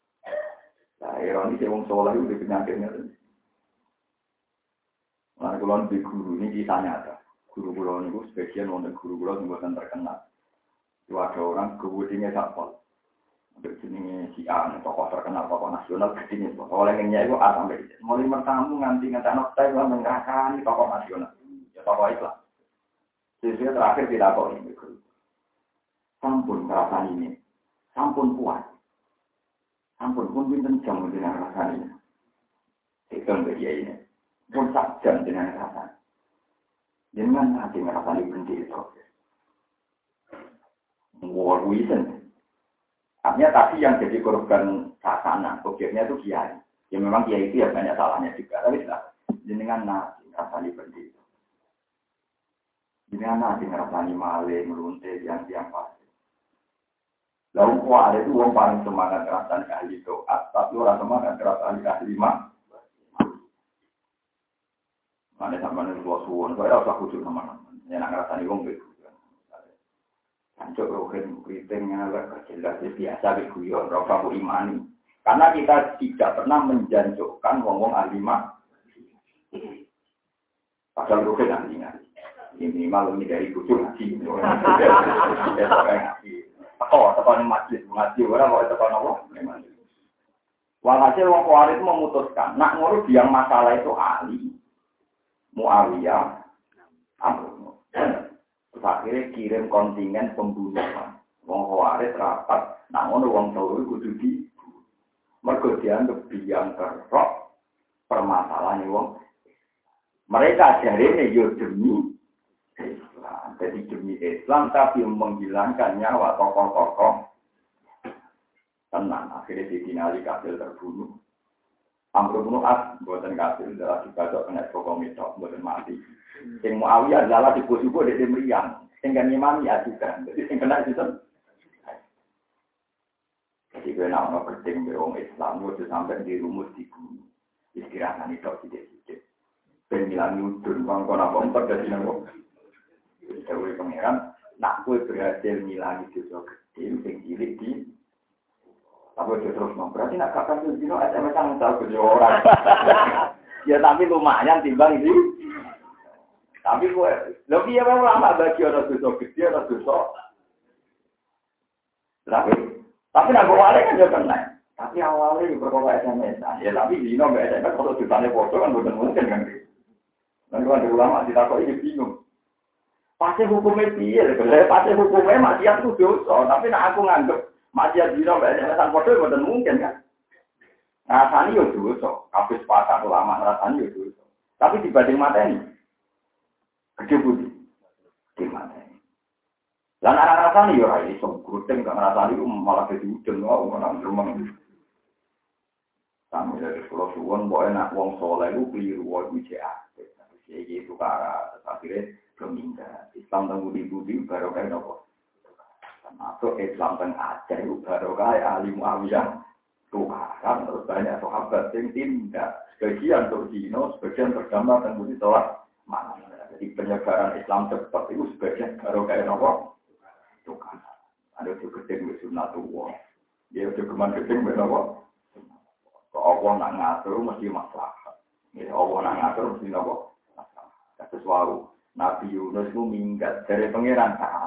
Speaker 1: Nah, ironi sih wong soleh itu penyakitnya. Nah, kalau di guru ini kita nyata. Guru guru ini sebagian wong guru guru yang bukan terkenal. Itu ada orang kebudinya sapol. Untuk jenis si A, tokoh terkenal, tokoh nasional, gedenya. Oleh yang itu A sampai Mulai bertamu nganti nganti anak saya mengerahkan tokoh nasional. Ya tokoh Islam. Sesuai terakhir tidak kok ini guru sampun perasaan ini, sampun kuat, sampun pun pinten jam dengan ini. Itu dia ini. Pun sak jam dengan rasa. Jangan nanti ngerasani benci itu. War wisen. Artinya tadi yang jadi korban sasana, objeknya itu kiai. Ya memang kiai itu ya banyak salahnya juga. Tapi sudah, jenengan nanti ngerasani benci itu. Jenengan nanti ngerasani maling, melunte, yang tiang pasti. Lalu ada itu orang paling semangat ngerasani ahli doa, tapi orang semangat ngerasani ahli mah. Mana sama nih tua suwon, saya usah kucuk nama-nama. Ya nak ngerasani wong gitu. Hancur rohin kritingnya agak jelas biasa biguyon, rofa bu imani. Karena kita tidak pernah menjanjukkan wong-wong ahli mah. Padahal rohin ahlinya. Ini malu ini dari kucuk ngaji. Ya. Teko, teko ini majlis, ngaji. Orang mau teko nopo? Walhasil wong kuarit memutuskan, nak ngurus yang masalah itu ahli. Muawiyah, Amr. Terus akhirnya kirim kontingen pembunuhan. Wong Khawarij rapat, namun wong Sauri kudu di mergo dianggap biang kerok permasalahan wong. Mereka jari ini yo demi Islam. Jadi demi Islam tapi menghilangkan nyawa tokoh-tokoh. Tenang, akhirnya ditinali kafir terbunuh. Amr bin As buatan kafir adalah dibaca kena pokok mitok buatan mati. Yang Muawiyah adalah di posisi dari meriang. Sehingga imam ya juga. Jadi sing kena itu. Jadi gue nama penting be orang Islam gue sampai di rumus di bumi. Istirahat itu tidak-tidak. Ben bilang nyudun bang kau nak empat dari nabo. Dewi pangeran, nak gue berhasil ngilangi dosa gede, sing cilik di tapi dia terus mau berarti nak kakak tuh dino SMS yang tahu ke orang. ya tapi lumayan timbang ini. Tapi gue, lebih ya memang lama bagi orang dosa gede, orang dosa. Tapi, tapi nak awalnya kan juga kena. Tapi awalnya juga berkata SMS. Ya tapi dino nggak SMS kalau ditanya foto kan bukan mungkin kan. Nanti kan ulama ditakut ini bingung. Pasti hukumnya piye, pasti hukumnya masih aku dosa. Tapi nak aku nganggep Majiat dino mbak SMS foto itu mungkin kan. Rasanya yo dosa, habis pasar ulama rasanya yo dosa. Tapi dibanding mata ini, gede putih. Di mata ini. Dan anak rasanya yo rai, so gudeng gak ngerasani malah jadi ujung, oh orang rumah. Kami dari Pulau Suwon, boleh nak wong soleh itu keliru, wong itu jahat. Tapi sih gitu karena akhirnya belum Islam tangguh di budi baru kayak nopo masuk Islam dan Aceh itu baru kaya ahli Muawiyah. Tukaran terus banyak sahabat yang tindak. Sebagian Dino sebagian tergambar dan budi sholat mana? Jadi penyebaran Islam cepat itu sebagian baru kaya nopo tukaran ada juga gede sunatullah dia juga keman gede nopo kalau Allah nak ngatur mesti masalah. Ya Allah nak ngatur mesti nopo sesuatu Nabi Yunus itu minggat dari pangeran salah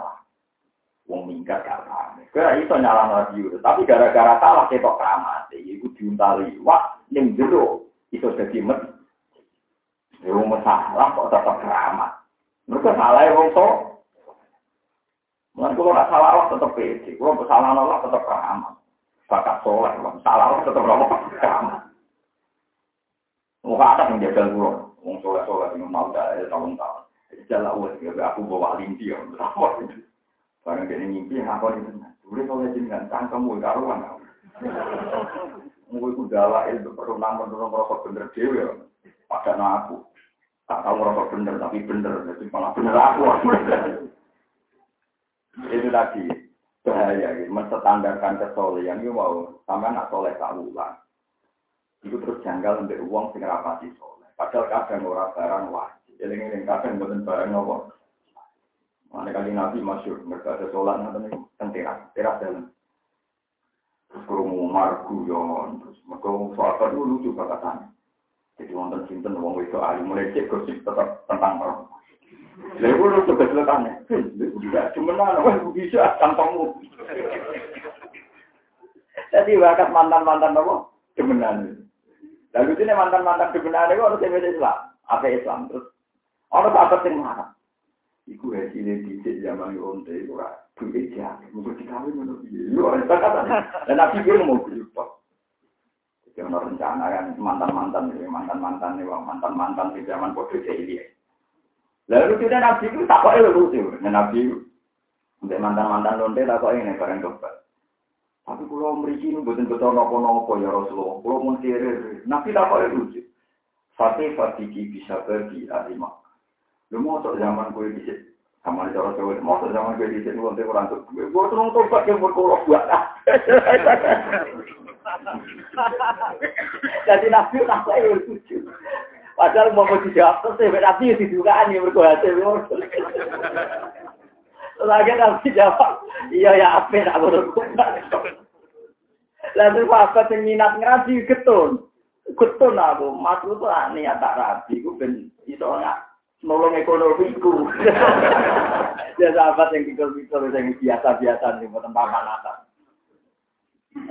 Speaker 1: wong minggat paham. Kira iso nyala radio, tapi gara-gara salah ketok keramat, iku diuntali. Wah, ning jero iso dadi met. Yo masalah kok tetap keramat. Mereka salah ya wong to. Mulai kalau nggak salah Allah tetap pede, kalau kesalahan Allah tetap keramat. Bakat soleh, salah Allah tetap keramat. Muka atas menjaga pulau, wong soleh soleh yang mau dah tahun-tahun. Jalan aku bawa linti ya, itu. Barang dia mimpi, apa itu? Boleh kalau jenengan cangkem karuan. Mungkin itu dalah itu perlu namun perlu merasa bener dewi ya. Padahal aku tak tahu merasa bener tapi bener, jadi malah bener aku. itu tadi bahaya, gitu. menstandarkan kesolehan itu mau sama nak soleh kaulah. Itu terus janggal untuk uang sing rapati soleh. Padahal kadang orang barang wajib. Jadi ini kadang bukan barang nopo. Mana kali Nabi masyur, mereka ada sholat nanti kan teras, teras dalam. Terus kerungu margu yon, terus mereka sholat dulu lucu katanya. Jadi wonten sinten wong itu ahli cek gosip tetap tentang orang. Lalu lu tuh keselatannya, tidak cuma nana, wah bisa tampangmu. Jadi bakat mantan-mantan apa? Kebenaran. Lalu ini mantan-mantan kebenaran itu harus Islam, apa Islam terus. Orang tak yang marah. Iku hasilnya dicek zaman onte itu ora duit jahat. Mungkin dikawin menurut dia. Yo, Dan nabi dia mau berubah. Yang rencana kan mantan-mantan, mantan-mantan, mantan-mantan di zaman bodoh jahiliyah. Lalu kita nabi itu tak kok lucu, nabi untuk mantan-mantan lonte tak kok ini bareng dokter. Tapi kalau memiliki ini betul betul nopo-nopo ya Rasulullah. Kalau mau nabi tak kok lucu. Fatih Fatiki bisa pergi dari mak. Lu mau zaman gue di sama di Jawa Jawa, mau zaman gue di sini nanti orang tuh, gue nonton tobat yang berkolok buat Jadi nabi tak kok lucu. Padahal mau mau dijawab terus ya nabi didugaan ya berkuasa. Lagi nabi jawab, iya ya apa nak berkuasa. Lalu apa yang minat ngaji getun, getun aku, maksud tuh niat tak rabi, gue ben iso nggak nolong ekonomiku. <laughs> Ya sahabat yang pikir-pikir yang biasa-biasa nih, buatan paman atas.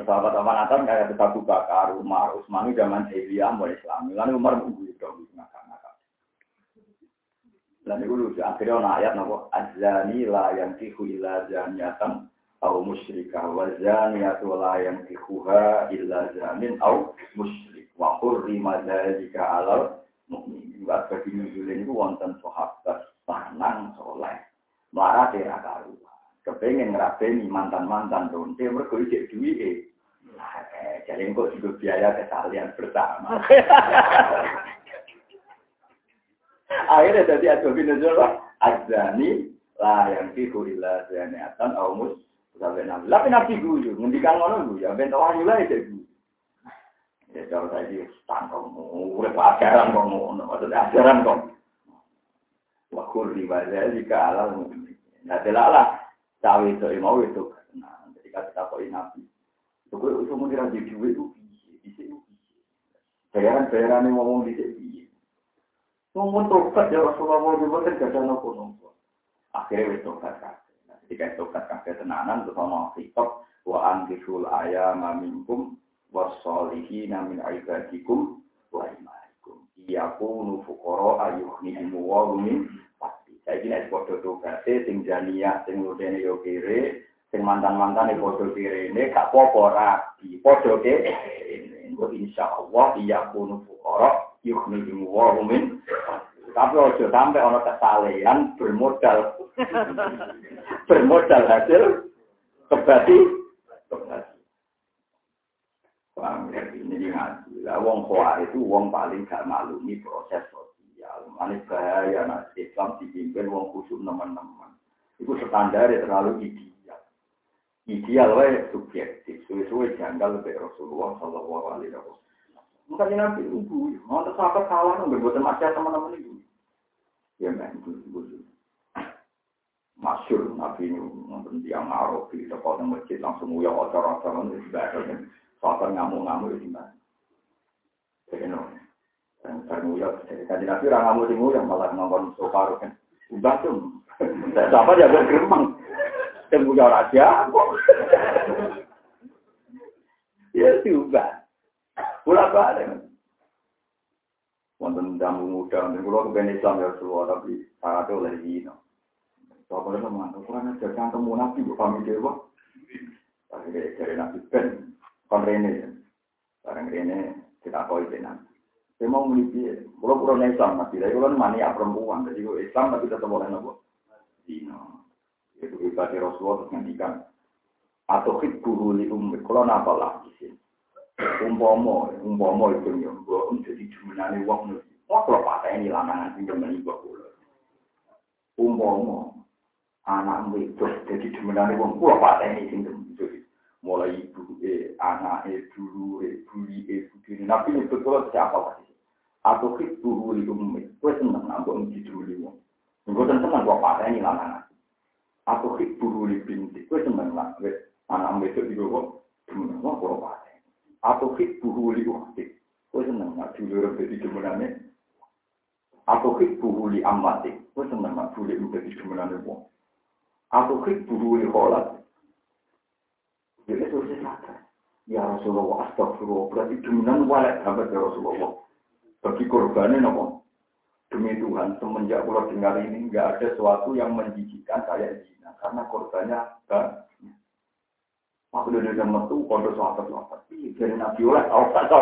Speaker 1: Sahabat paman atas kayak kita Bakar, Umar, Utsman zaman jahiliyah mulai Islam. Lalu Umar menggulu dong, ngakak-ngakak. Dan itu lucu, akhirnya ada ayat nopo azani la yang tihu ila zaniatan au musyrika wa zaniyatu la yang tihuha illa zanin au musyrik wa hurrima dzalika alal. Buat bagi nuzulin itu wonten sahabat tanang soleh. Marah tera karu. Kepengen ngerapeni mantan-mantan donte mergo ijek duwike. Eh, jadi kok juga biaya kesalian bersama. <laughs> Akhirnya jadi asbabi nuzul azani lah yang fiku illa zaniatan au mus sampai nabi. Tapi nabi guyu, ngendikan ngono guyu, ben wahyu lah itu guyu. Ya kalau tadi tangkong, udah ajaran kok ngono, maksudnya ajaran kok. Wa kulli wadzalika ala mu'min. Nah, delalah cawe itu mau itu. Nah, ketika kita kok nabi. Itu kok iso mengira di duit itu bisa, bisa. Bayaran-bayaran yang ngomong di sini. Ngomong tobat ya Rasulullah mau juga kan gak ada nopo-nopo. Akhirnya wis tobat kabeh. Nah, ketika tobat kabeh tenanan terus sama khitab wa ankisul ayama minkum wasolihina min ibadikum wa imanikum. Iyakunu fuqara ayuhnihimu wa min pasti. Saya kira podo tobate sing jania sing ngudene yo kere sing mantan-mantan e kere ini gak apa-apa rabi. Podo kere insya Allah iyakunu fuqara yukhnihimu wa min tapi ojo sampai ono kesalehan bermodal <laughs> bermodal hasil kebati kebati ngaji. Lah wong kuat itu wong paling gak maklumi proses sosial. Manis bahaya nak Islam dipimpin wong khusus teman-teman. Itu standar terlalu ideal. Ideal wae subjektif. Suwe-suwe janggal lebih Rasulullah Shallallahu Alaihi Wasallam. Makanya nanti ibu, mau sahabat salah nggak buat macam teman-teman itu. Ya men, itu Masyur Nabi ini nonton tiang Arab di sekolah masjid langsung uyah otor-otor itu sudah Fakir ngamuk-ngamuk di mana? Jadi no, dan termuyat. Jadi nabi orang ngamuk di muyat malah ngomong soparu kan. Udah tuh, siapa dia bergeremang. Temuyat raja. Ya juga. Pula balik. Wonten jamu muda, dan kalau kebenar Islam ya Rasulullah, tapi ada oleh Zino. Soalnya sama, kurang ajar kan temu nabi, bu kami dewa. Tapi dari nabi ben, kon rene, bareng rene kita koi tenan. Saya mau meliti, kalau kurang Islam nabi, tapi kalau mania perempuan, jadi Islam tapi tetap boleh nopo. Zino. Itu ibadah Rasulullah terus ngendikan. Atau hibbuhu li ummit, kalau napa lagi sih. Umpomo, umpomo itu gua jadi jumenane wong nulis. Wah kalau patah ini lanangan pinjam meni gua kulo. Umpomo, anak itu jadi jumenane wong gua patah ini pinjam mulai ibu e, anak e, dulu e, buli e, budi Nabi itu kalau siapa lagi? Atau hibbu li ummi, gue seneng nambah di dulu wong. Gue seneng gua patah ini lanangan. Atau hibbu li binti, gue seneng lah, anak itu di jumenane wong gua patah atau hit buhuli ukti. Kau seneng nggak dulu jadi demenannya? Atau hit buhuli amati. Kau seneng nggak dulu menjadi demenannya wong? Atau hit buhuli kholat. Jadi itu sadar. Ya Rasulullah, astagfirullah. Berarti demenan walet sahabat ya Rasulullah. Bagi korbannya nopo. Demi Tuhan, semenjak pulau dengar ini, nggak ada sesuatu yang menjijikan saya zina. Karena korbannya banyak. Aku udah udah metu kondo sahabat sahabat. Jadi nabi oleh tau tak tau.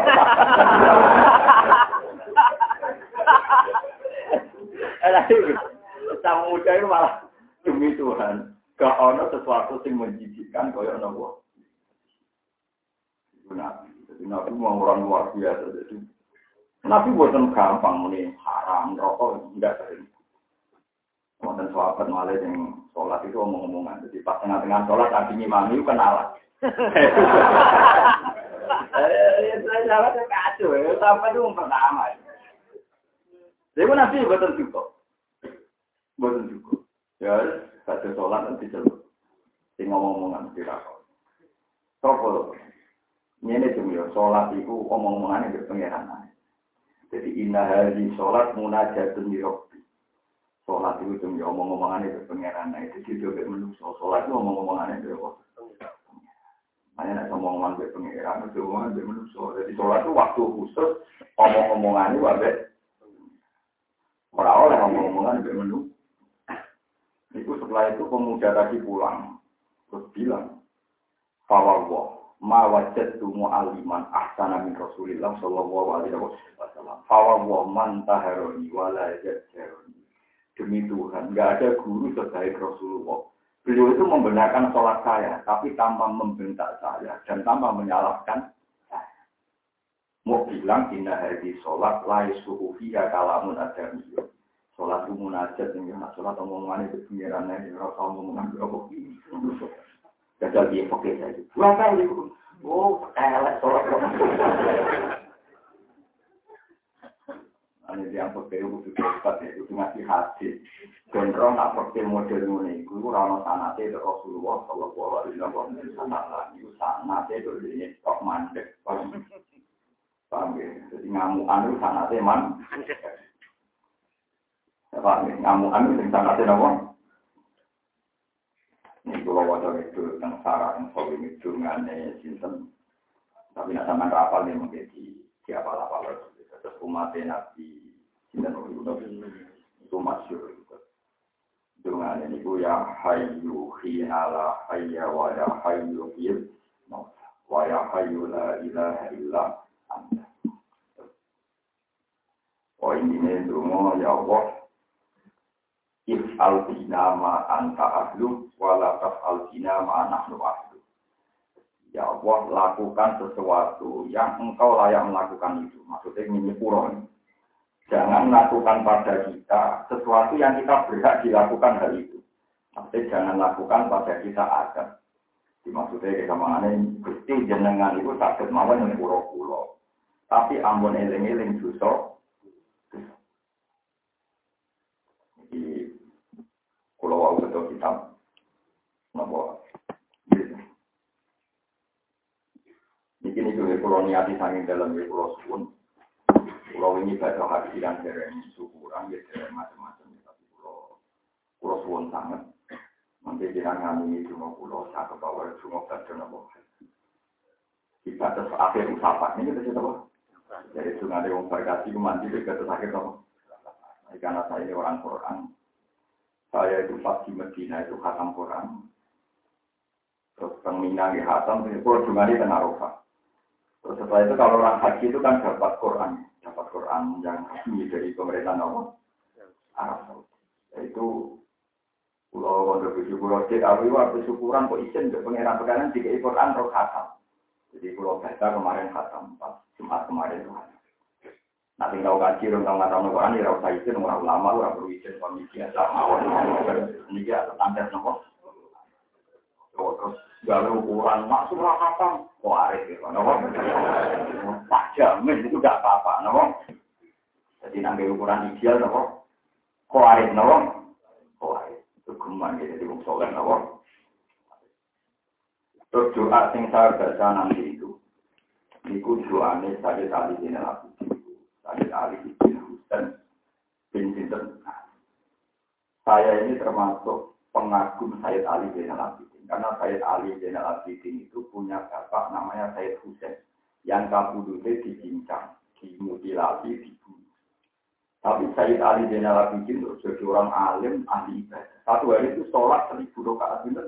Speaker 1: Sama muda itu malah demi Tuhan. Gak ono sesuatu yang menjijikkan kaya nopo. Itu nabi. Jadi nabi mau orang luar biasa. Jadi nabi buatan gampang ini haram rokok enggak sering. Wonten sahabat malah yang sholat itu omong-omongan. Jadi pas tengah-tengah sholat tadi ngimami itu kenalan. Eh, kacau ya. Sahabat itu pertama. Jadi nabi buatan cukup. Buatan cukup. Ya, Baca sholat nanti celuk. Sing ngomong-ngomongan dirakon. Sopo. Ini cuma ya, sholat itu omong-omongannya di pengeran. Jadi inna hari sholat munajatun yirokbi. Sholat itu cuma ya, omong-omongannya di pengeran. Itu juga menungso. Sholat itu omong-omongannya di Hanya nak ngomong-ngomongan di pengeran, itu omongan di menungso. Jadi sholat itu waktu khusus, omong-omongannya wabe. Orang oleh omong-omongan di menungso. Itu setelah itu pemuda tadi pulang. Terus bilang, Fawawah, ma wajadtu mu'aliman ahsana min Rasulillah sallallahu alaihi wasallam. Fawawah man taharoni wala jadjaroni. Demi Tuhan, nggak ada guru sebaik Rasulullah. Beliau itu membenarkan sholat saya, tapi tanpa membentak saya dan tanpa menyalahkan saya. Mau bilang inna hari sholat lai suhu fiha kalamun adamiyah. Sholat itu munajat, nak sholat omongan itu pengiran ini, rasa omongan ini. Gagal dia pakai saja. Dua kali, oh, elek sholat. Ini yang pakai itu cepat ya, itu ngasih hati. Gendro nak pakai model ini, itu rano sanate dari Rasulullah Sallallahu Alaihi Wasallam. Itu sanate dari ini kok mandek. Paham ya? Jadi ngamukan itu sanate man. Pak, ngamukan itu sangatnya apa? Ini kalau wadah itu yang sarah yang soal ini dungannya sinten. Tapi nak sama rapal nih menjadi siapa lapal terus umatnya nabi sinten itu masyur. Dungannya ini ya hayu hinala hayya wa ya hayu hil wa ya hayu la ilaha illa anta. Oh ini dungo ya Allah If altina ma anta ahlu, wala altina ma nahnu ahlu. Ya Allah, lakukan sesuatu yang engkau layak melakukan itu. Maksudnya puron. Jangan lakukan pada kita sesuatu yang kita berhak dilakukan hal itu. Maksudnya jangan lakukan pada kita ada. Dimaksudnya kita mengenai gusti jenengan itu sakit mawon yang pulau-pulau. Tapi ambon eling-eling dosa Kalau wau betul kitab, napa? Ini ini juga kalau niati sanging dalam ya pulau suwun. Pulau ini baca hati dan dereng syukuran, ya dereng macam-macam. Tapi pulau pulau suwun sangat. Nanti jangan ini cuma pulau satu bawah cuma baca napa. Kita terus akhir usapan ini kita coba. Jadi sungai yang berkasih mandi dekat akhir apa? Karena saya ini orang Quran, saya itu pas di Medina itu khatam Quran. Terus pemina di khatam, itu cuma di Arafah. Terus setelah itu kalau orang haji itu kan dapat Quran, dapat Quran yang resmi dari pemerintah Arab Saudi. Itu Pulau Wonder Buju, Pulau Cek Awi, waktu syukuran kok izin ke pengiran pegangan jika Quran roh khatam. Jadi Pulau Bata kemarin khatam, pas Jumat kemarin itu khatam. Nanti tahu kaji, orang tahu nggak tahu Quran, ya usah izin, orang ulama, orang perlu izin, kondisi biasa, mawon, ini dia standar nopo. Terus galau ukuran masuk rahatan, kok arif ya, nopo. Tak jamin itu tidak apa-apa, nopo. Jadi nanti ukuran ideal, nopo. Kok arif, nopo. Kok arif, itu geman jadi wong soleh, nopo. Terus doa sing saya baca nanti itu, Niku doane saya tadi ini lagi. Sayyid Ali bin Husain bin Sinten. Saya ini termasuk pengagum Sayyid Ali bin Al-Abidin. Karena Sayyid Ali bin Al-Abidin itu punya bapak namanya Sayyid Husain. Yang kabudutnya dicincang, dimutilasi, dibunuh. Tapi Sayyid Ali bin Al-Abidin itu jadi orang alim, ahli ibadah. Satu hari itu sholat seribu rakaat Artinya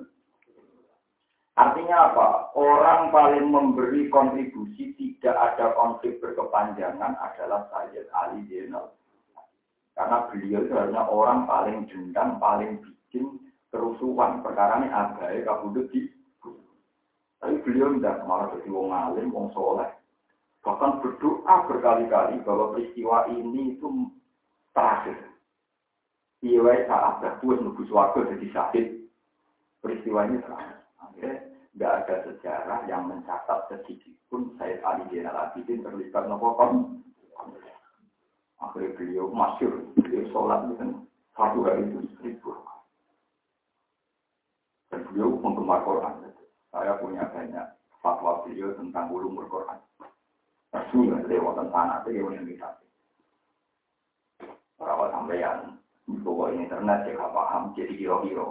Speaker 1: Artinya apa? Orang paling memberi kontribusi tidak ada konflik berkepanjangan adalah Sayyid Ali Zainal. Karena beliau itu adalah orang paling dendam, paling bikin kerusuhan. Perkara ini agai kabudut di Tapi beliau tidak malah jadi wong alim, wong soleh. Bahkan berdoa berkali-kali bahwa peristiwa ini itu terakhir. Iya, saat dah nunggu suatu jadi sakit. Peristiwa ini terakhir. Akhirnya nggak ada sejarah yang mencatat sedikit pun Said Ali Zainal Abidin terlibat nopo kon. Akhirnya beliau masyur, beliau sholat itu satu hari itu seribu. Dan beliau penggemar Quran. Saya punya banyak fatwa beliau tentang ulumur Quran. Rasul lewat tanah itu yang kita. Para sampeyan, bahwa internet ya paham, jadi kira-kira.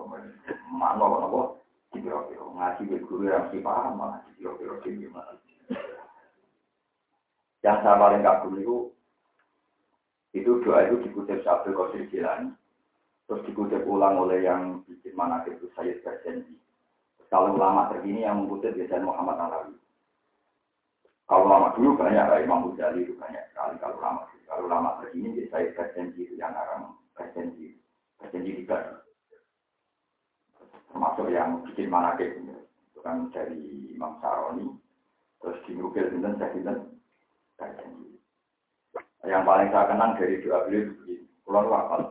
Speaker 1: Mana nopo kira-kira ngaji di guru yang si paham malah kira-kira gimana. Yang saya paling kagum itu itu doa itu dikutip Syabdul Qadir Jilani. Terus dikutip ulang oleh yang bikin mana itu saya Berjanji. Kalau ulama terkini yang mengutip biasanya Muhammad Alawi. Kalau lama dulu banyak, Imam Ghazali itu banyak sekali. Kalau lama kalau lama terkini saya Berjanji itu yang orang Berjanji. Berjanji tiga termasuk manakib itu kan dari Imam Saroni. Terus di Nukil Sinten? Saya Sinten yang paling saya kenang dari doa beliau itu begini. Pulau wakal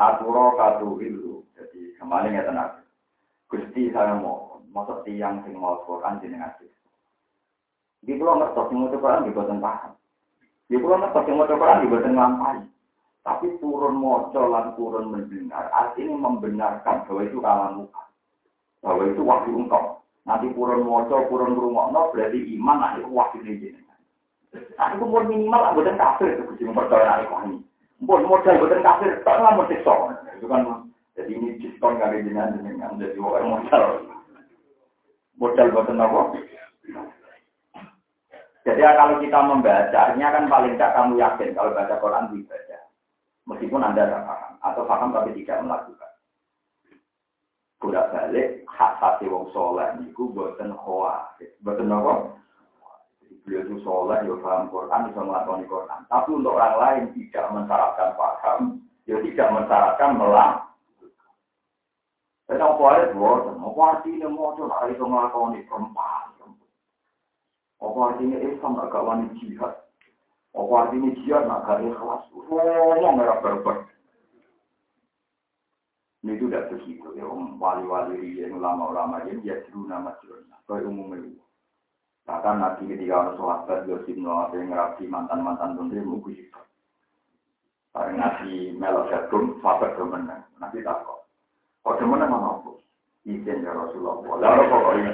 Speaker 1: aturo katu ilu jadi kembali ya tenang Gusti saya mau masuk tiang sing mau Quran jeneng asis di pulau ngertos yang mau di boten paham. Di pulau ngertos yang mau di boten nglampahi. Tapi turun moco lan turun mendengar, artinya membenarkan bahwa itu kalam. Bahwa itu waktu engkau. Nanti turun moco, turun no berarti iman, nah itu waktu ini. Nah itu pun minimal lah, bukan kafir, itu sih mempercayai anak ini. Pun modal bukan kafir, tak mau diskon. Itu kan, jadi ini diskon nggak ada jenengan jenengan, jadi orang modal. Modal bukan apa? Jadi kalau kita membacanya kan paling tidak kamu yakin kalau baca Quran dibaca. Meskipun Anda tidak paham, atau paham tapi tidak melakukan. Budak balik, hak wong soleh niku buatan hoa. Buatan apa? Beliau itu soleh, ya paham Quran, bisa melakukan Quran. Tapi untuk orang lain tidak mensyaratkan paham, ya tidak mensyaratkan melakukan. Dan apa itu buatan? Apa artinya mau coba itu melakukan perempuan? Apa artinya Islam agak wani jihad? Apa artinya dia nak gak ikhlas? Ngomong merah berber. Ini itu tidak begitu ya, om wali-wali yang ulama-ulama ini ya dulu nama jurnal, kayak umumnya. Bahkan nanti ketika orang sahabat Yosif Noah yang ngerapi mantan-mantan dia mau kusik. Barang nanti melok jadum, sahabat kemenang, nanti tak kok. Kok kemenang mana aku? Izin ya Rasulullah. Lalu pokoknya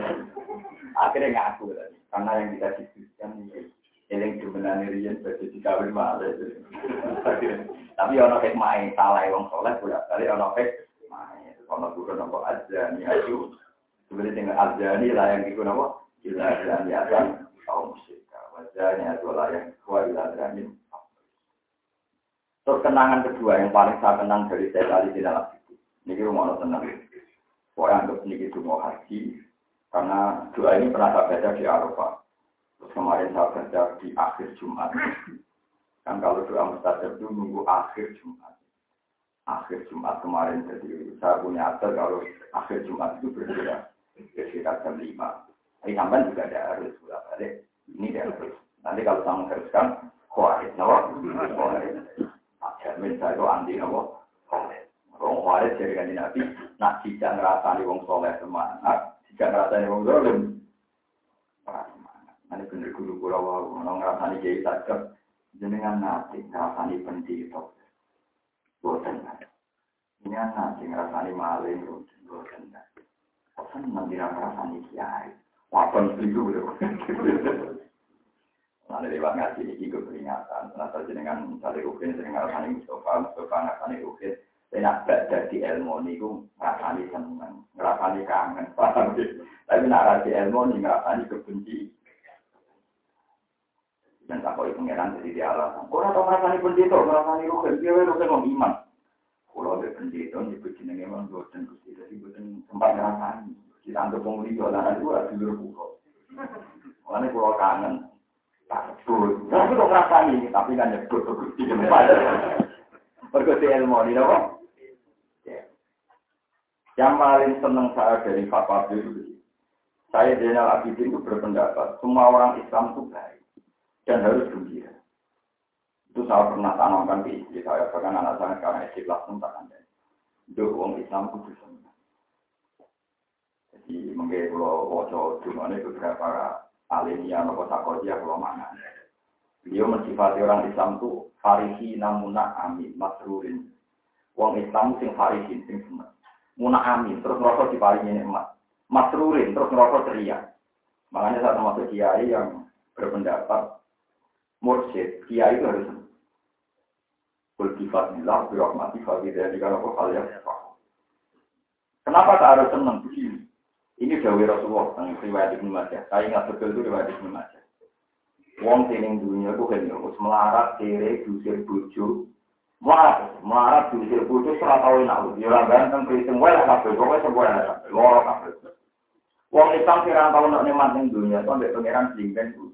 Speaker 1: akhirnya ngaku tadi, karena yang kita diskusikan ini Eling jumenane riyen badhe dikawin malah. Tapi ana hikmah salah wong saleh bolak balik ana hikmah. Ana guru napa azani ayu. Sebenarnya tinggal azani lah yang iku napa? Ila azani azan kaum musyrik. Wazani atu lah yang kuat ila azani. Terus kenangan kedua yang paling saya kenang dari saya kali di dalam itu. Ini rumah tenang. Pokoknya anggap ini itu mau haji. Karena doa ini pernah saya baca di Arafah. Kemarin saya baca di akhir Jumat. Kan kalau doa mustajab itu nunggu akhir Jumat. Akhir Jumat kemarin jadi saya punya atur kalau akhir Jumat itu berbeda sekitar jam 5. Tapi sampai juga ada harus bolak balik. Ini dia harus. Nanti kalau saya mengharuskan kuarit, nawa kuarit. Jamin saya itu anti nawa kuarit. Wong kuarit jadi kan nabi. Nak tidak ngerasani wong soleh semangat, tidak ngerasani wong zalim. Ini bener guru kula wau, ono ngrasani kiai sajak jenengan nate ngrasani pendito. Boten. Ini nate ngrasani maling boten. Kok seneng dira ngrasani kiai. Wapen itu lho. Lalu <laughs> lewat ngaji ini juga peringatan. Ternyata jenengan mencari rukin, sering ngrasani Mustafa, Mustafa ngrasani rukin. Saya baca di ilmu ini, ngrasani seneng, ngrasani kangen. <laughs> Tapi nak rasi ilmu ini ngrasani kebenci. Dan tak kau pengiran jadi dia alasan. Orang tahu merasani pendeta, merasani rukun, dia rukun mau iman. Kalau ada pendeta, nyebut jenenge memang bosan gusti, jadi bosan sempat merasani. Kita ngantuk wong liya lan itu ora dulur kula. Mulane kula kangen. Tak sebut. Tapi kok ngrasani tapi kan nyebut ke Gusti Mergo ilmu ini apa? Yang paling senang saya dari fatwa itu, saya Zainal Abidin itu berpendapat semua orang Islam itu baik dan harus gembira. Itu saya pernah tanamkan di istri saya, bahkan anak saya karena istri pun tak ada. Itu orang Islam itu senang. Jadi mungkin kalau wajah dunia beberapa alimnya atau sakodia kalau mana. Beliau mensifati orang Islam itu farisi namuna amin masrurin. Wong Islam sing farisin sing seneng. Muna amin terus ngerasa diparingi nikmat. Masrurin terus ngerasa ceria. Makanya saya termasuk kiai yang berpendapat mursyid, kiai itu harus Kultifadillah, birahmati, fadidhani, kalau kok hal yang Kenapa tak harus senang begini? Ini Dawi Rasulullah, yang riwayat Ibnu Majah. Saya ingat betul itu riwayat Ibnu Majah. Wong sing dunia itu kan harus melarat, kere, dusir, bojo. Melarat, melarat, dusir, bojo, setelah tahu enak. Ya orang ganteng, keriting, wae lah kabel, pokoknya sebuah lah, loro kabel. Wong Islam kira tahu nak nikmat dunia, itu ambil uji jajan.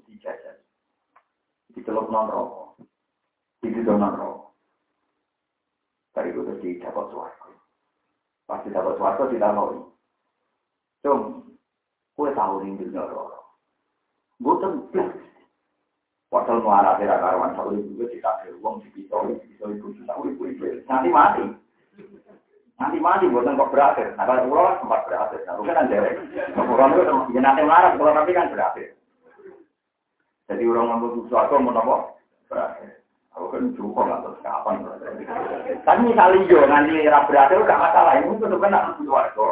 Speaker 1: Diceluk non rokok. Diceluk non rokok. Dari itu terus dapat suarga. Pasti dapat suarga tidak mau. Cung, kue tahu nih dunia roro. Gue tentu. Padahal muara tidak karuan tahu juga tidak ada uang di pisau, di pisau itu sudah udah gue Nanti mati. Nanti mati buatan kok berakhir. Nah kalau pulau sempat berakhir. Nah bukan ada. Pulau itu nanti marah, pulau tapi kan berakhir. Jadi orang ngomong sesuatu mau nopo. Aku kan cukup lah terus kapan. Tapi misalnya yo nanti era berakhir gak masalah. Ini tuh kan aku warga.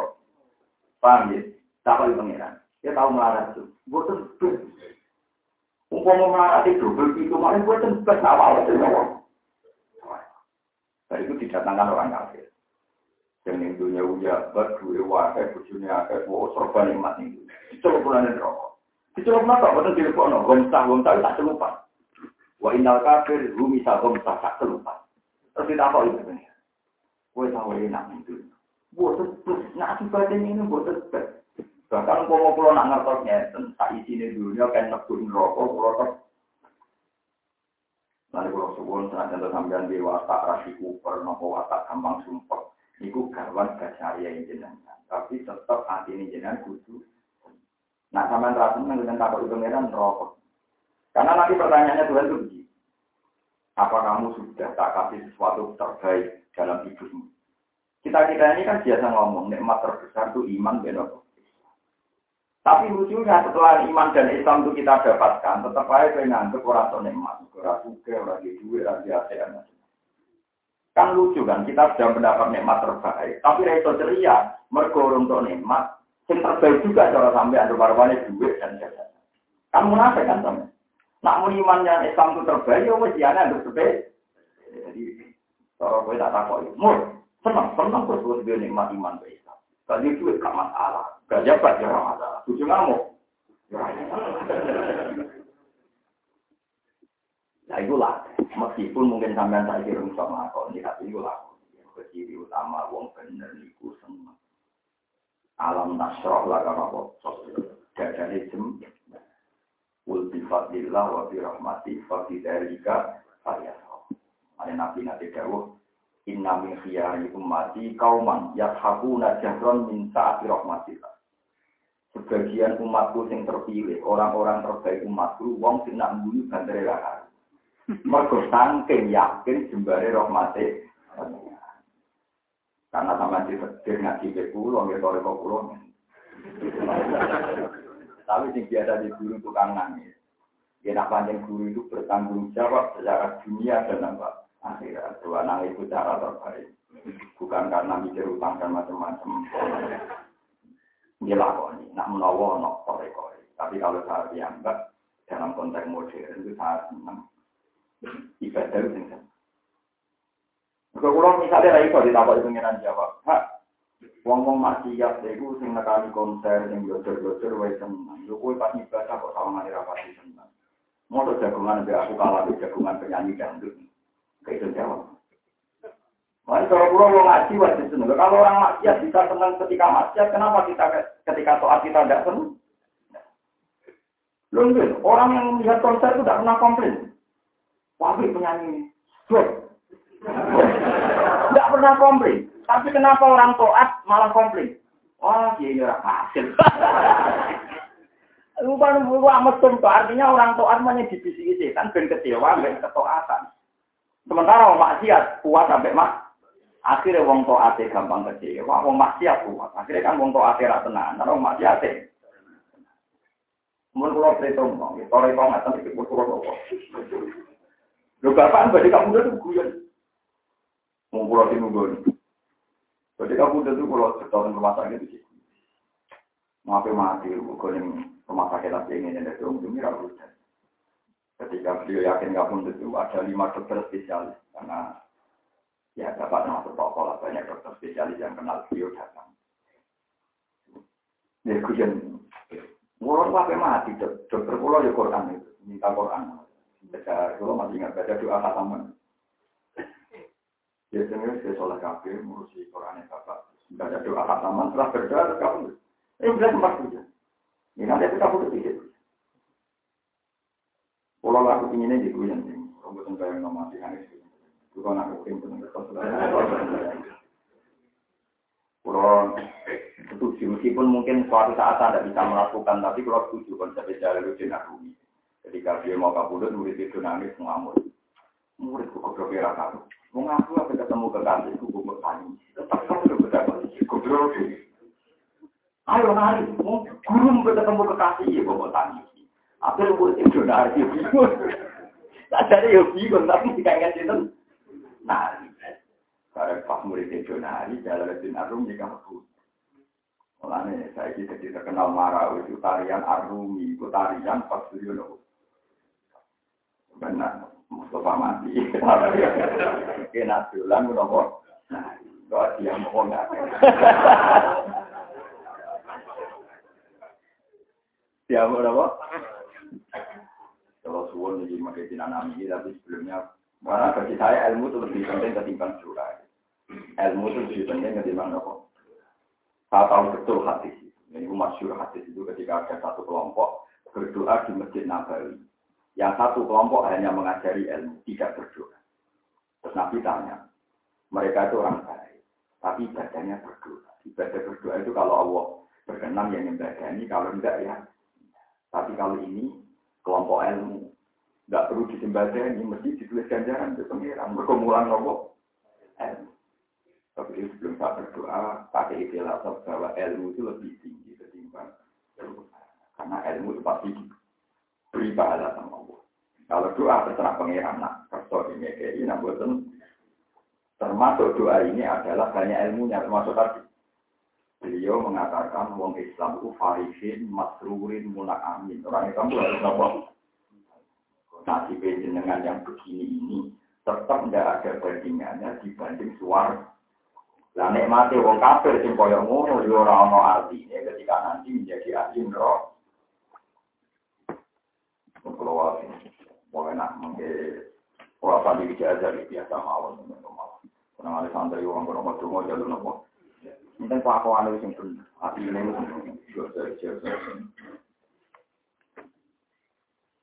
Speaker 1: Paham ya? Tak paling pengiran. Dia tahu melarat itu. Gue Umpama mau melarat itu begitu malah gue bes awal itu Dari itu didatangkan orang kafir. Dan yang dunia uja, berdua warga, bujurnya, kayak wow, sorban nikmat itu. Itu bulan rokok. Itu apa? Betul di depan, gomsah, gomsah, tak celupa. Wa innal kafir rumi sagom tak kelupa. Terus kita apa itu sebenarnya? Gue tahu enak itu. Gue tetep, nah akibatnya ini gue tetep. Bahkan mau pulau nak ngertosnya, tak isi ini dunia kan nebun rokok, pulau tetep. Lalu kalau suwun saat itu sampean di watak rasi kuper, nopo watak gampang sumpah. Iku garwan gasyariya yang jenengan. Tapi tetap hati ini jenengan kudu. Nah, sama terasa dengan takut itu ngeran rokok. Karena nanti pertanyaannya Tuhan itu begini. Apa kamu sudah tak kasih sesuatu terbaik dalam hidupmu? Kita-kita ini kan biasa ngomong, nikmat terbesar itu iman benar. Tapi lucunya setelah iman dan Islam itu kita dapatkan, tetap aja saya ngantuk orang tua nikmat, orang suka, orang di duit, orang di ASEAN. Kan lucu kan, kita sudah mendapat nikmat terbaik, tapi reso ceria, mergorong untuk nikmat, yang terbaik juga cara sampai ada barbarnya duit dan jasa. Kan munafik kan sampai. Nak mau imannya Islam itu terbaik, ya wes dia untuk terbaik. Jadi, kalau gue tak takut, mur, senang, senang terus gue dia nikmat iman ke Islam. Tadi itu gak masalah, gak jabat ya masalah. Tujuh ngamuk. Nah itu lah, meskipun mungkin sampean saya bisa melakukan, tapi itu lah. Ciri utama wong bener niku seneng. Alam nasroh lah kalau apa, jadi jem, Kul bi wa bi rahmati fa bi. Ada nabi nabi dawuh inna min khiyari ummati kauman yathakuna jahron min saati rahmatillah. Sebagian umatku yang terpilih, orang-orang terbaik umatku, wong sing nak mbuni bandere lakar. Mergo saking yakin jembare rahmate karena sama di setir ngaji ke pulau, ya kalau kau pulau. Tapi sing biasa di guru tukang nangis. Ya nak panjang guru itu bertanggung jawab secara dunia dan apa akhirat. Dua nangis itu cara terbaik. Bukan karena mikir utang dan macam-macam. Lakoni, nak menawa, nak kore-kore. Tapi kalau saat yang enggak, dalam konteks modern itu sangat senang. Ibadah itu. Kalau misalnya lagi kalau ditabak pengiran jawab, hak Wong-wong maksiat iku sing nekani konser sing blodor-blodor wae seneng. Yo kowe pas ibadah kok sawangane ra pati seneng. Moto jagungan be aku kalah be jagungan penyanyi dangdut. Kayak itu jawab. Makanya kalau pulau mau ngaji wajib seneng. Kalau orang maksiat bisa senang ketika maksiat, kenapa kita ketika toat kita tidak senang? Loh, orang yang melihat konser itu tidak pernah komplain. Wabih penyanyi. Tidak pernah komplain. Tapi kenapa orang toat malah komplain? Wah, ini orang hasil. Bukan amat tuh, artinya orang toat hanya dibisiki setan ben kecewa ben ketoatan. Sementara orang maksiat kuat sampai mak. Akhirnya wong toate gampang kecewa, wong maksiat kuat. Akhirnya kan wong toate ra tenan, ora wong maksiat. Mun kula cerita mong, sore kok ngaten iki kula kok. Lho bapak badhe kamu tuh guyon. Mau di. Jadi kamu udah tuh kalau setahun rumah sakit itu. Maaf mati, bukan rumah sakit lagi ini dan itu ujungnya ragu. Ketika beliau yakin nggak pun itu ada lima dokter spesialis karena ya dapat masuk tokoh lah banyak dokter spesialis yang kenal beliau datang. Ya kujen, sampai mati dokter pulau ya Quran itu minta Quran. Baca kalau masih ingat baca doa khataman. Biasanya saya sholat kafir, ngurusi Quran bapak. Baca doa khataman setelah berdoa terus kamu. Eh udah tempat puja. Ini nanti kita butuh tidur. Kalau aku inginnya di kuyan rambut yang nama sih aneh sih. Bukan aku ingin pun Kalau setuju, meskipun mungkin suatu saat anda bisa melakukan, tapi kalau setuju konsep Jalaluddin Arumi. Ketika dia mau kabudut, murid itu nangis ngamuk. Murid kok ya kamu. Mau ngaku apa ketemu kekasih, gue gue tanya. Tetap kamu udah berdapat, goblok Ayo nari, mau guru ketemu kekasih ya bawa tangis. Apa yang buat itu nari bingung. Tak ada ya bingung, tapi tidak ingat itu nari. Karena pas murid itu nari, jalan di arum di kampus. Mulanya saya kita tidak kenal marah itu tarian arumi, itu tarian pas dulu. Benar, Mustafa mati. <laughs> Kena tulang, udah kok. Nah, dia mau nggak. Ya berapa? Kalau suwon jadi makai dinamik tapi sebelumnya mana bagi saya ilmu itu lebih penting ketimbang surah. Ilmu itu lebih penting ketimbang apa? Saya tahu betul hadis itu. Ini masyur hadis itu ketika ada satu kelompok berdoa di Masjid Nabawi. Yang satu kelompok hanya mengajari ilmu, tidak berdoa. Terus Nabi tanya, mereka itu orang baik, tapi ibadahnya berdoa. Ibadah berdoa itu kalau Allah berkenan yang ini, kalau enggak ya tapi kalau ini kelompok ilmu, nggak perlu ini mesti ditulis ganjaran ke pengiran, berkumulan nopo ilmu. Tapi sebelum saya berdoa, pakai istilah bahwa ilmu itu lebih tinggi ketimbang ilmu. Karena ilmu itu pasti beri pahala sama. Kalau doa terserah pengiran, nah, kalau ini kayak ini, nah, termasuk doa ini adalah banyak ilmunya, termasuk tadi Beliau mengatakan wong Islam itu farihin, masrurin, mulak amin. Orang Islam itu harus apa? Nasib dengan yang begini ini tetap tidak ada bandingannya dibanding suar. Lah nikmati wong kafir sing kaya ngono yo ora ana artine ketika nanti menjadi ahli neraka. Kalau mau enak mungkin orang tadi bicara biasa mawon, Karena ada santri orang bernomor tunggu jalur nopo. Mungkin kelakuan itu yang benar. Hati ini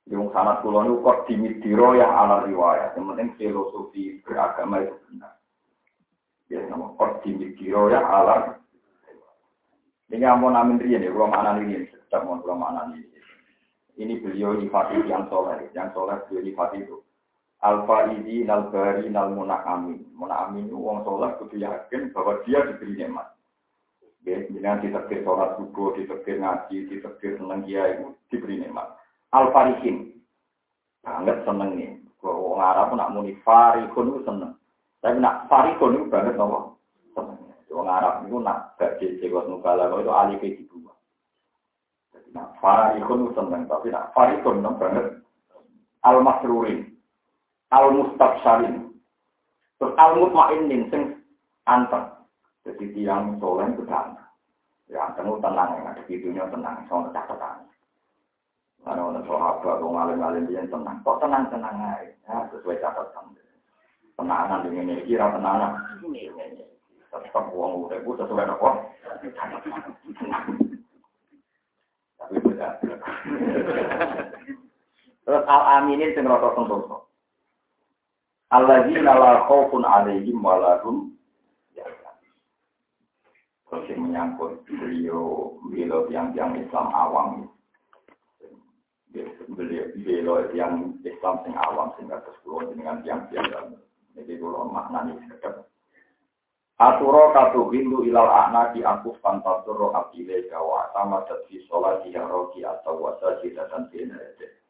Speaker 1: Yung sanat kulon itu kok dimitiro yang ala riwayat. Yang penting filosofi beragama itu benar. Ya, nama kok dimitiro yang ala ini ampun amin rian ya, belum anak ini, sedang mau belum anak ini. Ini beliau nifati yang soleh, yang soleh beliau nifati itu. Alfa ini nalbari nal munak amin. Munak amin itu orang soleh kudu yakin bahwa dia diberi nikmat. Jangan diterbit sholat subuh, diterbit ngaji, diterbit seneng kiai, diberi nikmat. Al farihin, banget seneng nih. Kalau orang Arab nak muni farihun itu seneng. Tapi nak farihun itu banget nopo seneng. Orang Arab itu nak gak jejak nukala, kalau itu alif itu dua. Farihun itu seneng, tapi nak farihun itu banget. Al masrurin, al mustabsharin, terus al mutmainin, sing anteng. Jadi tiang soleh itu tenang. Ya, temu tenang, ya, hidupnya tenang, soal catatan. Karena orang sahabat, orang alim-alim dia tenang. Kok tenang-tenang aja, ya, sesuai catatan. Tenanan dengan ini, kira tenanan. Tetap uang udah sesuai apa? <laughs> Tapi beda. Terus al aminin sing rasa sentosa. Alladzina la khaufun alaihim wa lahum Terus yang menyangkut beliau, beliau yang yang Islam awam beliau beliau yang Islam sing awam sehingga terus pulau dengan yang biasa. Jadi kalau maknanya sekedar Aturo katu hindu ilal anak di aku fantasuro abdile kawa sama tadi sholat di roki atau wasa dan sinarede.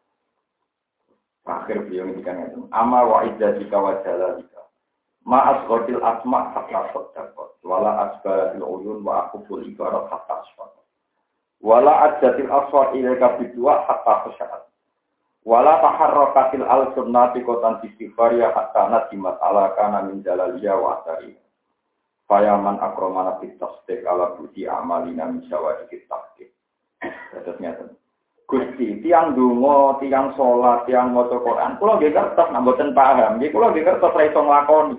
Speaker 1: Akhir beliau ngendikan itu. Ama wa idzati wa jalalika. Ma asghatil asma hatta sadaqat. Wala asbaratil uyun wa akuful ibarat hatta asfaqat. Wala adjatil aswar ilaika bidua hatta khasyaat. Wala taharrakatil al sunnati kotan istighfariya hatta nadimat ala kana min jalaliya wa asariya. Fayaman akromana tasdik ala budi amalina misawa dikit tasdik. Terus nyata. Gusti, tiang dungo, tiang sholat, tiang moco Quran, kulo nggih kertas namboten paham, nggih kulo nggih kertas ra iso nglakoni.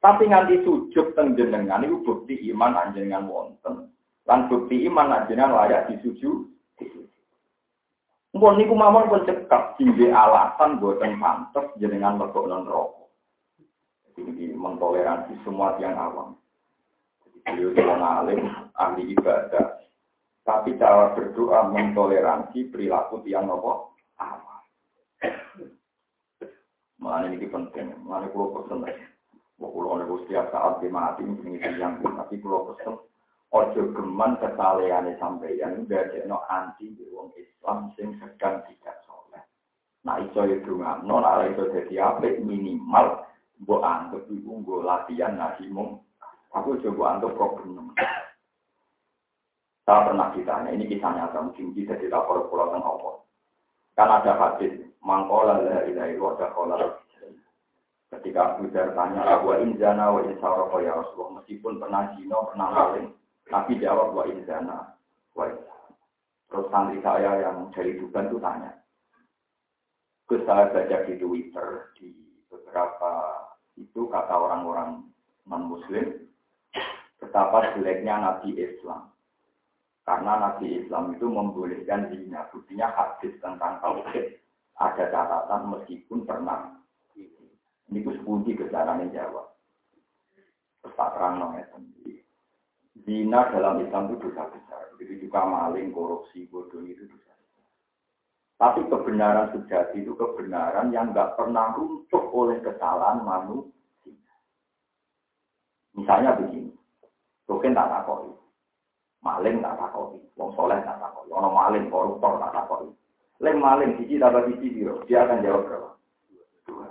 Speaker 1: Tapi nganti sujud teng jenengan iku bukti iman anjenengan wonten. Lan bukti iman anjenengan layak disuju. Mpun niku mawon pun cekap tinggi alasan boten pantes jenengan mergo rokok. Ini mentoleransi semua tiang awam. Beliau seorang alim, ahli ibadah. Tapi cara berdoa mentoleransi perilaku tiang nopo awal. Mengenai ini penting, mengenai pulau pesen. Pulau ini setiap saat di mati, ini yang tapi pulau pesen. Ojo geman kesaleane sampeyan no anti wong Islam sing sedang tidak soleh. Nah iso ya dungakno, nah iso jadi apik minimal mbok anggap iku nggo latihan ngaji mung Aku coba untuk problem. Saya pernah ditanya, ini kisah nyata, mungkin bisa dilapor pulau tengah apa. Kan ada hadis, mangkola la ilaha illallah kola. Ketika Abu Dhar tanya, wa inzana wa insaroko ya Rasulullah, meskipun pernah zino, pernah maling, tapi jawab wa inzana wa Terus santri saya yang dari Tuban itu tanya, Terus saya baca di Twitter, di beberapa itu kata orang-orang non-muslim, betapa jeleknya Nabi Islam. Karena Nabi Islam itu membolehkan zina. Buktinya hadis tentang tauhid ada catatan meskipun pernah. Ini sepundi kejaran. Terus tak terang sendiri. Zina dalam Islam itu dosa besar. Begitu juga maling, korupsi, bodoh itu dosa besar. Tapi kebenaran sejati itu kebenaran yang nggak pernah runtuh oleh kesalahan manusia. Misalnya begini, Mungkin tak takoi. Maling tak takoi. Wong soleh tak takoi. Ono maling, koruptor tak takoi. Leng maling, siji tambah siji biro. Dia akan jawab berapa? Dua.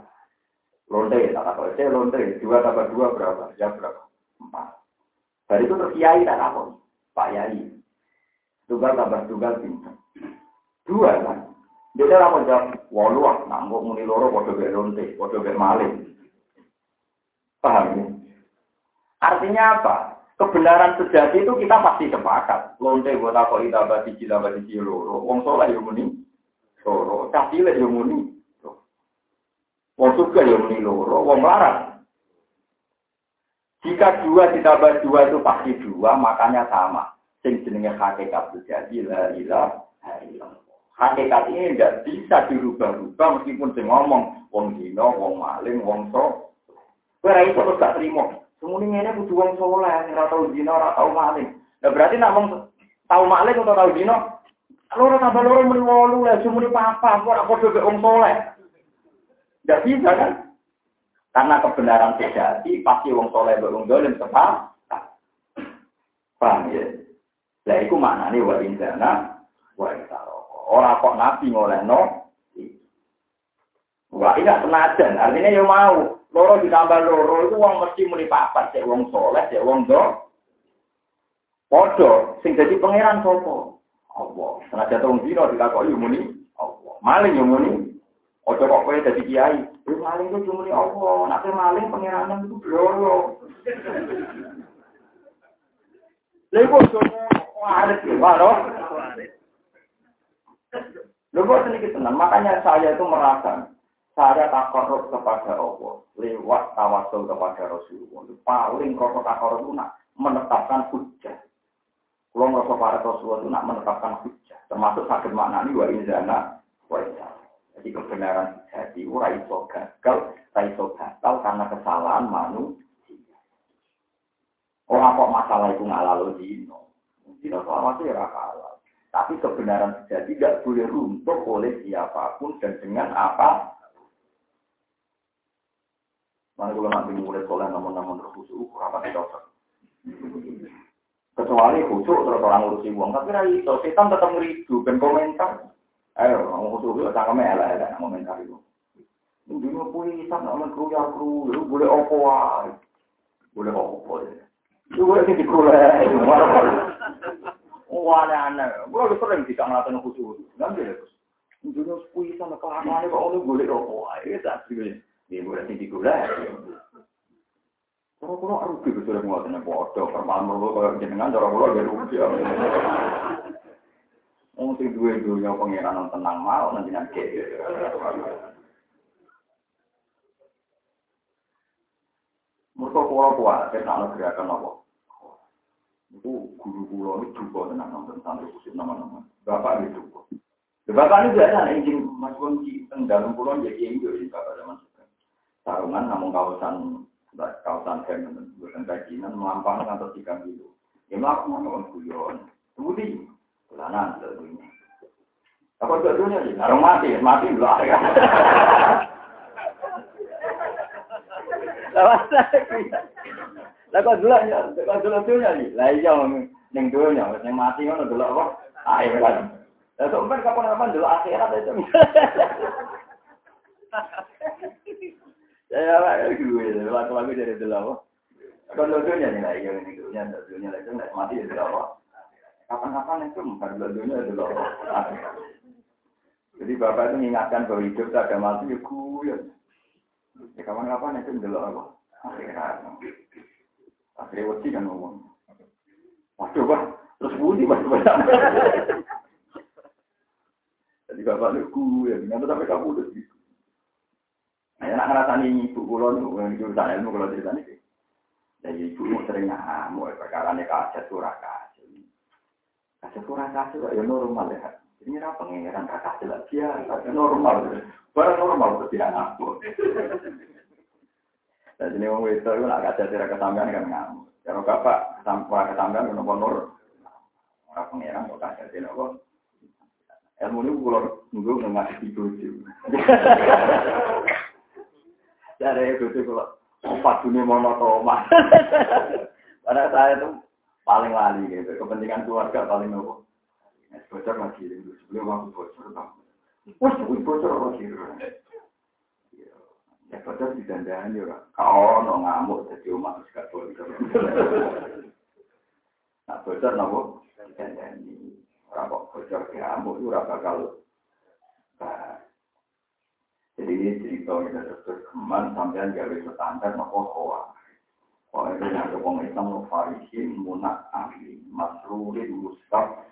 Speaker 1: Lonte tak takoi. Saya lonte. Dua tambah dua berapa? Dia berapa? Empat. Dari itu terus kiai tak takoi. Pak Yai. Tunggal tambah tunggal bintang. Dua kan? Dia ora jawab walu ah, nambok muni loro padha mek lonte, padha mek maling. Paham ya? Artinya apa? Kebenaran sejati itu kita pasti sepakat. Lonte buat apa kita bati kita bati loro. Wong soleh yang muni loro. Cacile yang muni. Wong suka yang muni loro. Wong larang. Jika dua ditambah dua itu pasti dua, makanya sama. Sing jenenge hakikat sejati la illallah. Hakikat ini tidak bisa dirubah-rubah meskipun sing ngomong wong dino, wong maling, wong so. Kira itu gak terima. Semuanya ini kudu wong soleh, ora tau zina, ora tau maling. Nah berarti nak wong tau maling atau tau zina, loro tambah loro muni wolu lah, semuanya papa, ora padha mek wong soleh. Tidak bisa kan? Karena kebenaran sejati pasti wong soleh wong dolim sepakat. Paham ya? Lah iku maknane wa indana wa intaroko. Ora kok nabi ngolehno. Wah, ini senajan, artinya ya mau. Loro ditambah loro itu wong mesti muni papat, cek wong soleh, cek wong do. Podo, sing jadi pangeran sopo. Allah. Senajan wong dino ditakoki muni Allah. Maling yo muni. Ojo kok kowe dadi kiai. Wis maling itu muni Allah. Nek maling pangeran itu loro. Lha iku waris ya, waro. Lho kok sedikit tenang, makanya saya itu merasa saya takarub kepada Allah lewat tawasul kepada Rasulullah. Paling rasa takarub itu nak menetapkan hujah. Kalau merasa para Rasulullah itu nak menetapkan hujah. Termasuk sakit maknani wa inzana wa Jadi kebenaran jadi ura iso gagal, iso gagal karena kesalahan manusia. Orang kok masalah itu nggak lalu dino. Dino selama itu ya kalah. Tapi kebenaran jadi tidak boleh runtuh oleh siapa pun dan dengan apa Mana kalau nanti mulai soleh namun-namun terkhusus, apa tidak cocok. Kecuali khusus terus orang ngurusi uang, tapi rai itu setan tetap ngeridu dan komentar. Ayo, kamu khusus itu cangkeme elek elek komentar itu. Dunia puisan, namun kru ya kru, lu boleh opo wae. Boleh opo ya. Lu boleh sih dikulai, Wah, aneh. Gue udah sering tidak ngelakuin khusus. Nanti ya, Dunia puisan, kelamaan kok lu boleh opo wae. Itu asli. Ini boleh tinggi gula. Kalau kalau rugi itu sudah mau tanya bodoh, permalan mereka kalau jenengan cara pulau dia rugi. Mungkin dua dunia pengiran tenang mau nanti nanti. Mereka pulau kuat, kita nak gerakan apa? Itu guru pulau itu juga tenang nonton santri khusus nama-nama. Bapak itu juga. Bapak ini biasa, izin mas Bonci, dalam pulau jadi yang itu, bapak zaman sarungan namun kawasan kawasan kan bukan kajian melampang atau tiga kilo ya melakukan orang guyon kemudian bulanan tentunya apa tentunya sih narung mati mati ya Lawas lagi. Lah kok dulu ya, kok dulu dunya iki. Lah iya ning dunya wis mati ngono dulu apa? Ayo kan. Lah kapan-kapan dulu akhirat itu. <laughs> Ya, Pak, gue, laku-laku dari dulu. Kalau dunia nih yang ini dunia, dunia lagi nggak mati ya dulu. Kapan-kapan itu bukan dunia dulu. Jadi bapak itu mengingatkan bahwa hidup tak ada mati ya gue. Ya kapan-kapan itu dulu apa? Akhirat. Akhirnya wajib kan ngomong. Waduh, Pak, terus budi banyak. Jadi bapak itu gue, nggak sampai kamu udah gitu. Nah, nak ngerasani ibu kulo niku yang jurusan ilmu kulo cerita nih. Jadi ibu mau sering ngamuk perkara nih kaset surah kaset. Kaset surah kaset ya normal ya. Ini apa pengiran kakak jelas biasa, normal. Barang normal tidak ngamuk. Dan ini orang itu itu nak kaset tidak kesampean kan ngamuk. Kalau bapak tanpa kesampean kan nomor orang pengiran kok kaset tidak kok. Ilmu ini kulo nunggu nggak ngasih bojo. <laughs> Dari itu kalau empat dunia monotoma. Pada <laughs> saya itu paling lali gitu. Kepentingan keluarga paling nopo. Bocor lagi sebelum aku bocor bang. Wah, sebelum bocor lagi. Ya bocor di dandan ya. Kau no ngamuk jadi umat gak boleh. <laughs> Nah bocor nopo. Dandan ini. Orang kok bocor ngamuk itu rasa kalau. Jadi ini cerita kita terus keman sampai gawe standar nopo koa. Koa itu yang ada orang Islam farisi munak ahli masruri mustaf.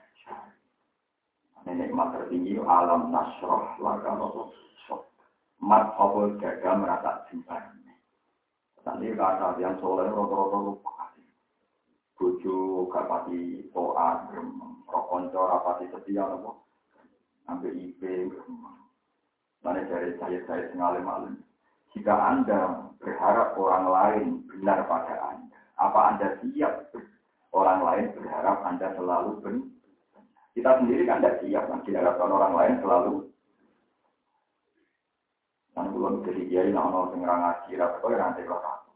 Speaker 1: Nenek mat tertinggi alam nasroh laga nopo. Mat apa jaga merata simpan. Nanti kata yang soleh roto-roto lupa. Buju kapati toa. Rokonco rapati setia nopo. Ambil IP gremeng. Mana dari saya saya sengalim alim. Jika Anda berharap orang lain benar pada Anda, apa Anda siap orang lain berharap Anda selalu benar? Kita sendiri kan tidak siap, kan diharapkan orang lain selalu. Dan belum jadi kiai, nah orang yang ngaji, rata kau yang nanti kau tahu.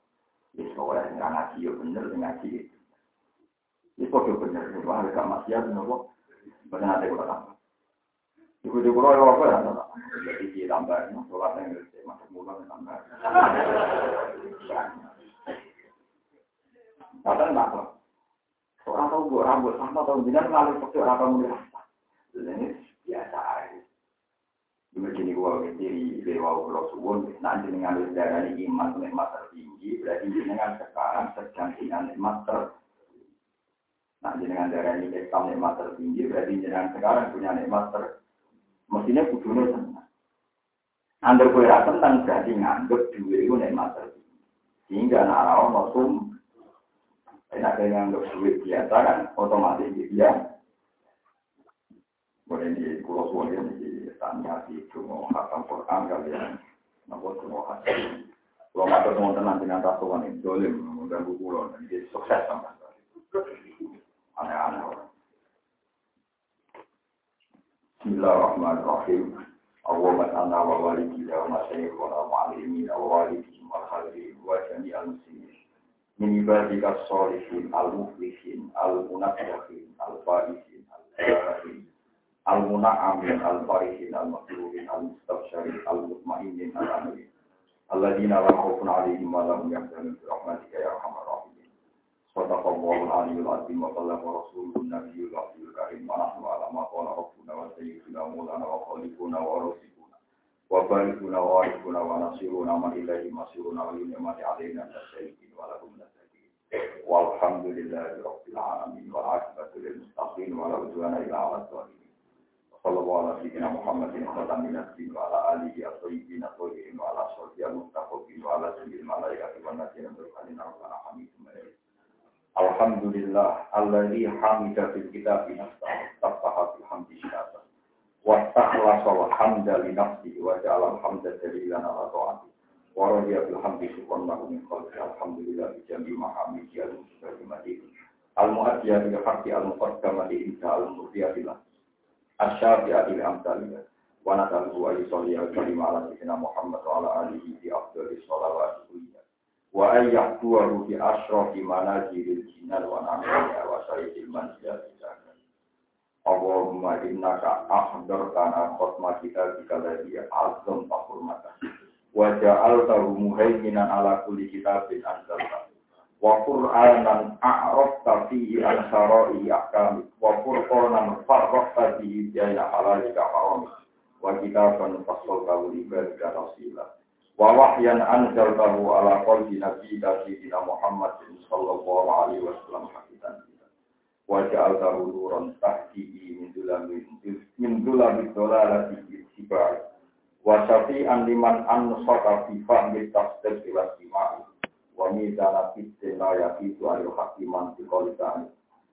Speaker 1: Ya, soalnya yang ngaji, ya bener, yang ngaji. Ini kok bener, wah, ada maksiat, bener Bener nanti kau tahu. Ibu di pulau apa ya? Jadi di tambah, sholat yang ngerti, masuk mulut tambah. Kadang nggak kok. Orang tahu buat rambut sama tahu jangan malu pakai orang mulai apa. Ini biasa aja. Begini gua diri dewa pulau suwon, nanti dengan darah ini iman nikmat tertinggi, berarti dengan sekarang sedang dengan nikmat ter Nah, dengan darah ini nikmat tertinggi, berarti dengan sekarang punya nikmat ter Mestinya kudune tenang. Angger kowe tentang berarti nganggep duwe iku nikmat Sehingga nek ana ono sum enak nganggep biasa kan otomatis dia boleh di pulau suwon ini tanya di cuma hatam Quran kalian nopo hatam. Kalau nggak ketemu tenang dengan tasuan ini dolim mengganggu pulau dan jadi sukses sama aneh-aneh orang Bismillahirrahmanirrahim Allahumma anna wa walidina wa masyayikhuna wa alimina wa walidihim wa khalidin wa jami'al muslimin min ibadika sholihin al-muflihin al-munafyahin al-faihin al-faihin al-muna'amin al-farihin al-makruhin al-mustabshirin al-mutmainin al-amin alladzina la khaufun 'alaihim wa lahum yahzanun rahmatika ya arhamar rahimin sadaqallahu al-aliyyul azim wa sallama rasulun nabiyyul karim wa nahnu ala ma qala rabbuna wa sayyiduna maulana wa khaliquna wa rasuluna wa barikuna wa warikuna wa nasiruna man ilaihi masiruna wa yunimati alaina nasyaikin wa lahum nasyaikin walhamdulillahi rabbil alamin wa akibatu lil mustaqim wa la udwana ila ala zalimin sallallahu ala sayyidina muhammadin khatamin nabiyyin wa ala alihi at-tayyibin at-tahirin wa Alhamdulillah alladzi hamida fil kitabi nafsa tafaha fil hamdi syata wa ta'ala wa hamda li nafsi wa ja'ala hamda dalilan ala ta'ati. Wa radiya bil hamdi syukran lahu min khalqi alhamdulillah bi jami mahamidi al mustajimati al mu'addiya bil haqqi al muqaddamati inta al murdiyatillah asyafi'ati al amsaliyah. Wa natalu wa yusalli al kalima ala sayyidina Muhammad wa ala alihi bi afdhalis salawati wa ayyak tuwaru bi asrofi manajiril jinan wa namiya wa sayyidil manzilati Allahumma innaka ahdar kana khutmah kita jika dari azam tahurmata wa ja'altahu muhaiminan ala kulli kitabin anzalta wa qur'anan a'rafta fihi an syara'i ahkami. Wa qur'anan farraqta fihi bayna halalika haramik wa kitaban fassaltahu li ibadika tafsila wa wahyan anzaltahu ala qalbi nabiyyika sayyidina Muhammad sallallahu alaihi wasallam hakikan wa ja'altahu nuran tahdihi min dhulami min dhulami dhalalati ittiba'i wa syafi'an liman ansata fi fahmi tafsir ila sima'i wa mizana fitin la yaqitu al hakiman fi qawli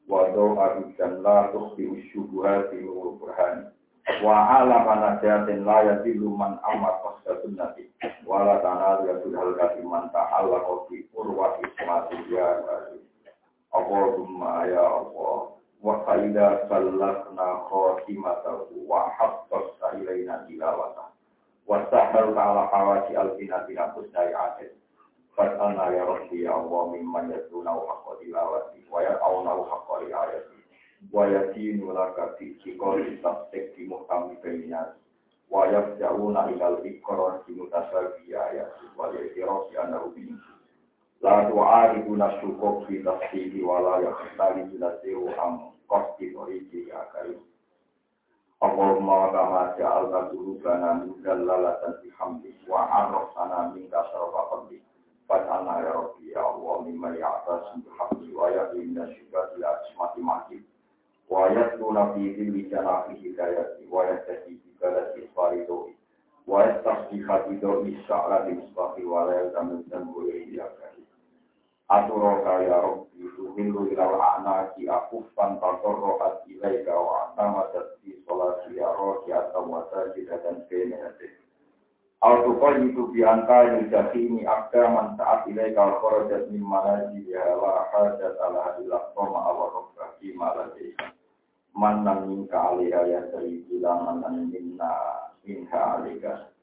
Speaker 1: wa do'a dan la tukhfi syubuhati wa burhani wa ala manajatin la yadilu man amat qasda sunnati. Wa la tanalu yasul halkati man ta'ala kofi urwati semati ya Allahumma ya Allah? Wa faida sallatna khotimatahu wa habbas ilaina tilawata. Wa sahal ta'ala hawati al-binati nafusnai atin Fat'alna ya Rabbi ya Allah mimman yaduna haqqa tilawati wa ya'awna haqqa ayati wa yadinu laka fi cikoli sabtek di muhtami bayinas wa yafja'una ilal ikrar di mutasabi ayat wa yadiro si anda ubin la tu'aridu nasyukuk fi tasdihi wa la yakhtali bila sewu am kosti oriji ya karim Allahumma wa kama ja'alna dulubana min dallalatan fi hamdi wa arrafana min kasrafa hamdi Fad'alna ya Rabbi ya Allah mimma ya'tasim bihamdi wa ya'inna syubati asmati Wayat luna fihi bicara fihi kayat wayat tadi juga dari isfari doi. Wayat tasbih hati doi sya'la di musbahi walayat dan dan boleh diakari. Aturo kaya Rabbi tuhilu ilal anaki akufan takor rohat ya ilaika wa atama tadi sholat siyaro siyata wasa jidatan kemenatik. Al-Tuqal itu biangka yudhakini abda man saat ilai kal korojat min manaji ya la hajat ala ilah koma awal robbaki maladika mannan minka alaiha ya sayyidi la mannan minna minka alaiha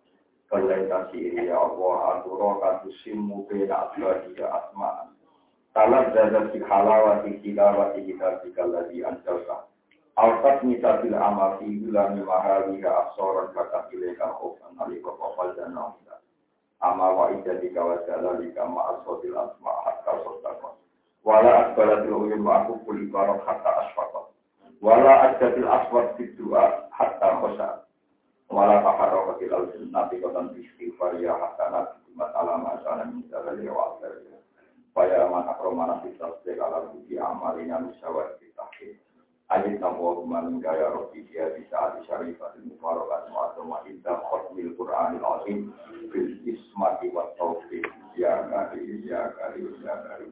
Speaker 1: Kalaita siri ya Allah adura katu simmu bina aswadiya asma'an Talat zadat fi halawati tilawati kitabika ladhi anjalta Altat nitabil ama fi gulami mahawiha asoran kata ilaika khofan alika kofal dan nafsa Ama wa ijadika wa jalalika ma'aswadil asma' hatta Wala akbalatil uyun ma'akukul ibarat hatta asfakon Wala ajabil aswad di doa hatta khosa. Wala taharrokatil al nabi kotan istighfar ya hasanat Jumat alam asana min jalali wa asari. Faya man akromana bisa segala budi amalina misawat ditahkir. Ajit nabuwa kumanin gaya roki dia bisa adi syarifatin mufarokat mu'atoma indah khutmil Qur'anil Azim bil ismati wa taufiq ya kari ya kari ya kari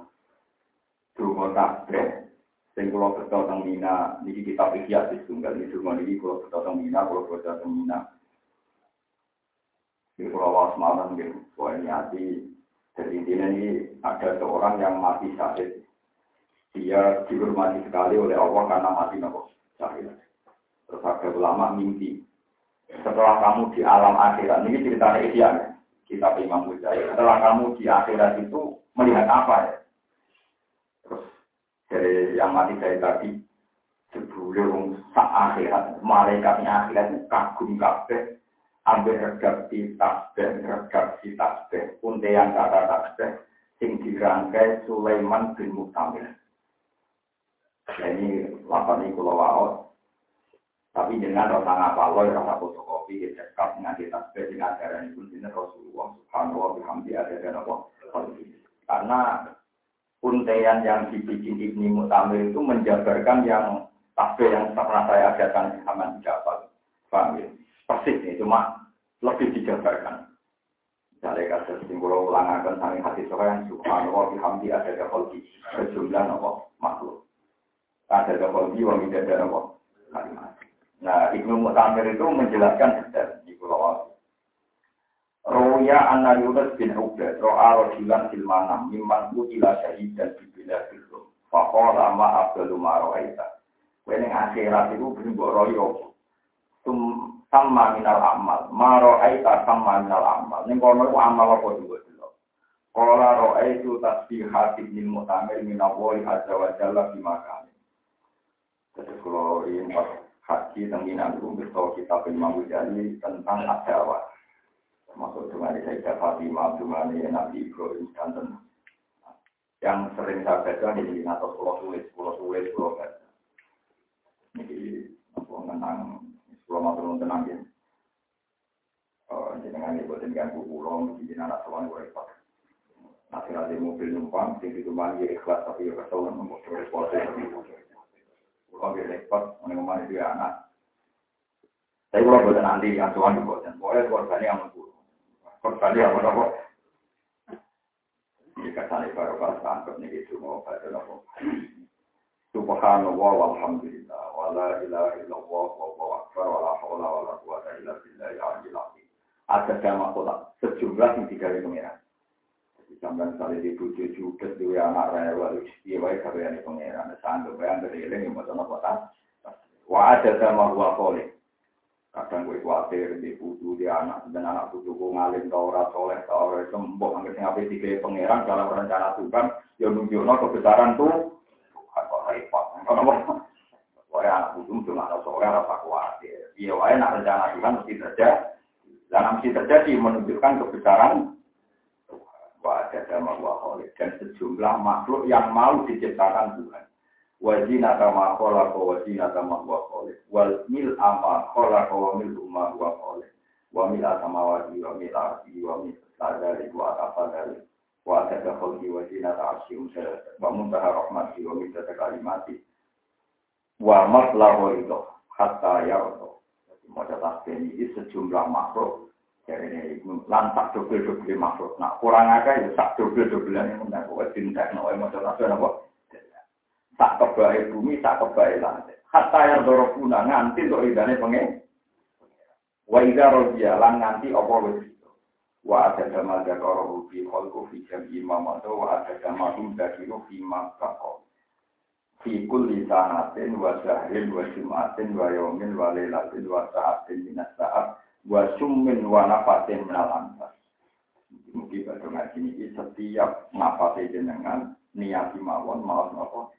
Speaker 1: Dungo kabeh sing kula beto teng Mina. Niki kita pikir di tunggal. Iki dungo niki kula beto teng Mina kula beto teng Mina. Di kula was malam nggih. Soal niati. Jadi intinya ini ada seorang yang mati sakit. Dia dihormati sekali oleh Allah karena mati nopo? Sakit. Terus ada ulama mimpi. Setelah kamu di alam akhirat ini ceritanya Ihya kita Imam Ghazali setelah kamu di akhirat itu melihat apa ya dari yang mati saya tadi sebelum saat akhirat. Malaikatnya akhirat kagum kabeh. Ambil regap di tasbih regap di tasbih untean kata tasbih sing dirangkai Sulaiman bin Mutamil ini lapan ini kalau tapi dengan rasa ngapa lo, rasa fotokopi, ya cekap nganti tasbih dengan itu ini Rasulullah Subhanahu wa bihamdi ada dan apa Karena untean yang dibikin Ibni Mutamir itu menjabarkan yang tasbih yang pernah saya ajarkan di Haman Jabal. Paham ya? Persis nih, cuma lebih dijabarkan. Misalnya kasus simbol ulangakan saling hati yang Subhanallah bihamdi ada di sejumlah nopo makhluk. Ada di wa midada nopo kalimat. Nah, Ibnu Mutamir itu menjelaskan detail di Pulau. Roya anna Yunus bin Ubaid ro'a rojilan silmanam mimman utila syahidan di bila filum. Fakola ma abdalu maro'aita. Kene akhirat itu berbuk royo. Tum sama minal amal. Maro'aita sama minal amal. Ini kono itu amal apa juga dulu. Kala ro'aitu tasbihat ibn Mutamir minawoi azza wa jalla bimakani. Jadi kalau ini haji tentang bertahu kita Imam Ghazali tentang adawa termasuk dengan Sayyidah Fatimah, dengan Nabi Ibrahim dan tentang yang sering saya baca di atau sekolah tulis, sekolah tulis, sekolah baca. Ini aku mengenang, sekolah masuk tenang ya. Oh, dengan ibu dan ganggu pulau, di anak tuan gue repot. Nanti ada mobil numpang, di situ mandi ikhlas tapi ya kesel, mau repot. Kalau dia repot, mana dia anak. Tapi kalau buatan nanti yang tuan itu buatan, boleh korban yang mengguru. Korban yang mengguru. Ini kasih baru pas tangkap nih itu mau pada nopo. Subhanallah walhamdulillah wala ilaha illallah wallahu akbar wala haula wala quwata illa billahi al-aliyyil azim. Ada sama kota sejumlah yang tiga pengiran. Sampai misalnya di bujuk juga dua anak rewel, dia baik karya ini pengiran. Sanggup dari ini yang mau kota. Wah ada sama gua boleh. Kadang gue khawatir di budu di anak dan anak budu gue ngalim tau ora soleh tau ora sembuh hampir sing ape tiga pangeran dalam rencana Tuhan ya nunjukno kebesaran tuh kok repot. Wah anak budu cuma ada soleh ora khawatir. Iya wae nak rencana Tuhan mesti terjadi. Dan mesti terjadi menunjukkan kebesaran wajah sama wa dan sejumlah makhluk yang mau diciptakan Tuhan. Wajina kama kola ko wajina kama wa kole. Wal mil ama kola ko wa mil umma wa kole. Wa mil asama wadi wa mil arti wa mil sadari wa atafa dari. Wa ataka kholki wajina ta'asyi umsara. Wa muntaha rahmati wa mil tata kalimati. Wa matlaho itu hatta yauto. Moja tasbih ini sejumlah makhluk jadi ini lantak dobel-dobel makhluk. Nah, kurang aja ya sak dobel-dobelan yang menang. Kau cinta, no, mau coba apa? Tak kebaik bumi, tak kebaik lantai. Hatta yang dorong guna nganti untuk idane pengen. Wa ida rodia lan nganti apa wis Wa ada dama dakaro fi khalqu fi jam'i atau wa ada dama hum fi kulli sanatin wa sahrin wa jum'atin wa yawmin wa lailatin wa sa'atin minas sa'at wa summin wa nafatin minal anfas. Mungkin pada ngaji ini setiap nafas jenengan niat mawon maaf nopo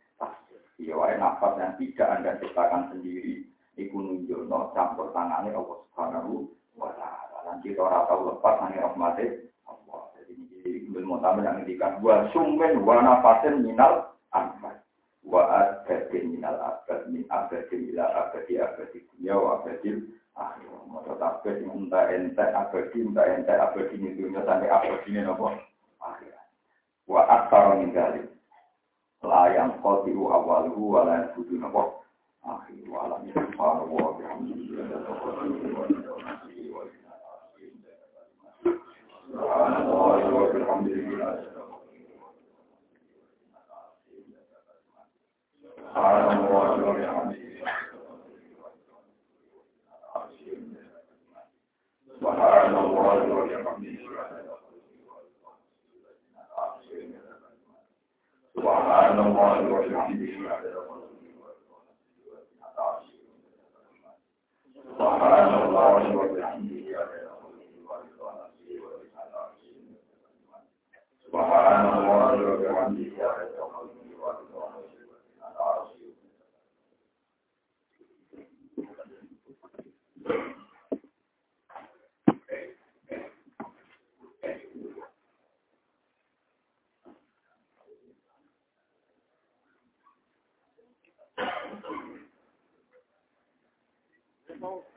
Speaker 1: Ya wae nafas yang tidak Anda ciptakan sendiri iku nunjukno campur tangannya Allah Subhanahu wa taala. Dan kita ora tau lepas hanya rahmati Allah. Jadi ini ilmu tamu yang ngendikan wa summen wa nafasin minal anfas. Wa abadin minal abad min abadin ila abadi abadi dunia wa abadin akhir. Masa tabet entah ente abadi entah ente abadi dunia sampai abadi nopo akhir. Wa aktar min. Layang khotiru awaluhu wa la yafudu nopo akhir. Wa alam subhanahu wa bihamdillah. Subhanallah wa bihamdillah. Subhanallah wa bihamdillah. Subhanallah wa bihamdillah. Subhanallah
Speaker 2: phone.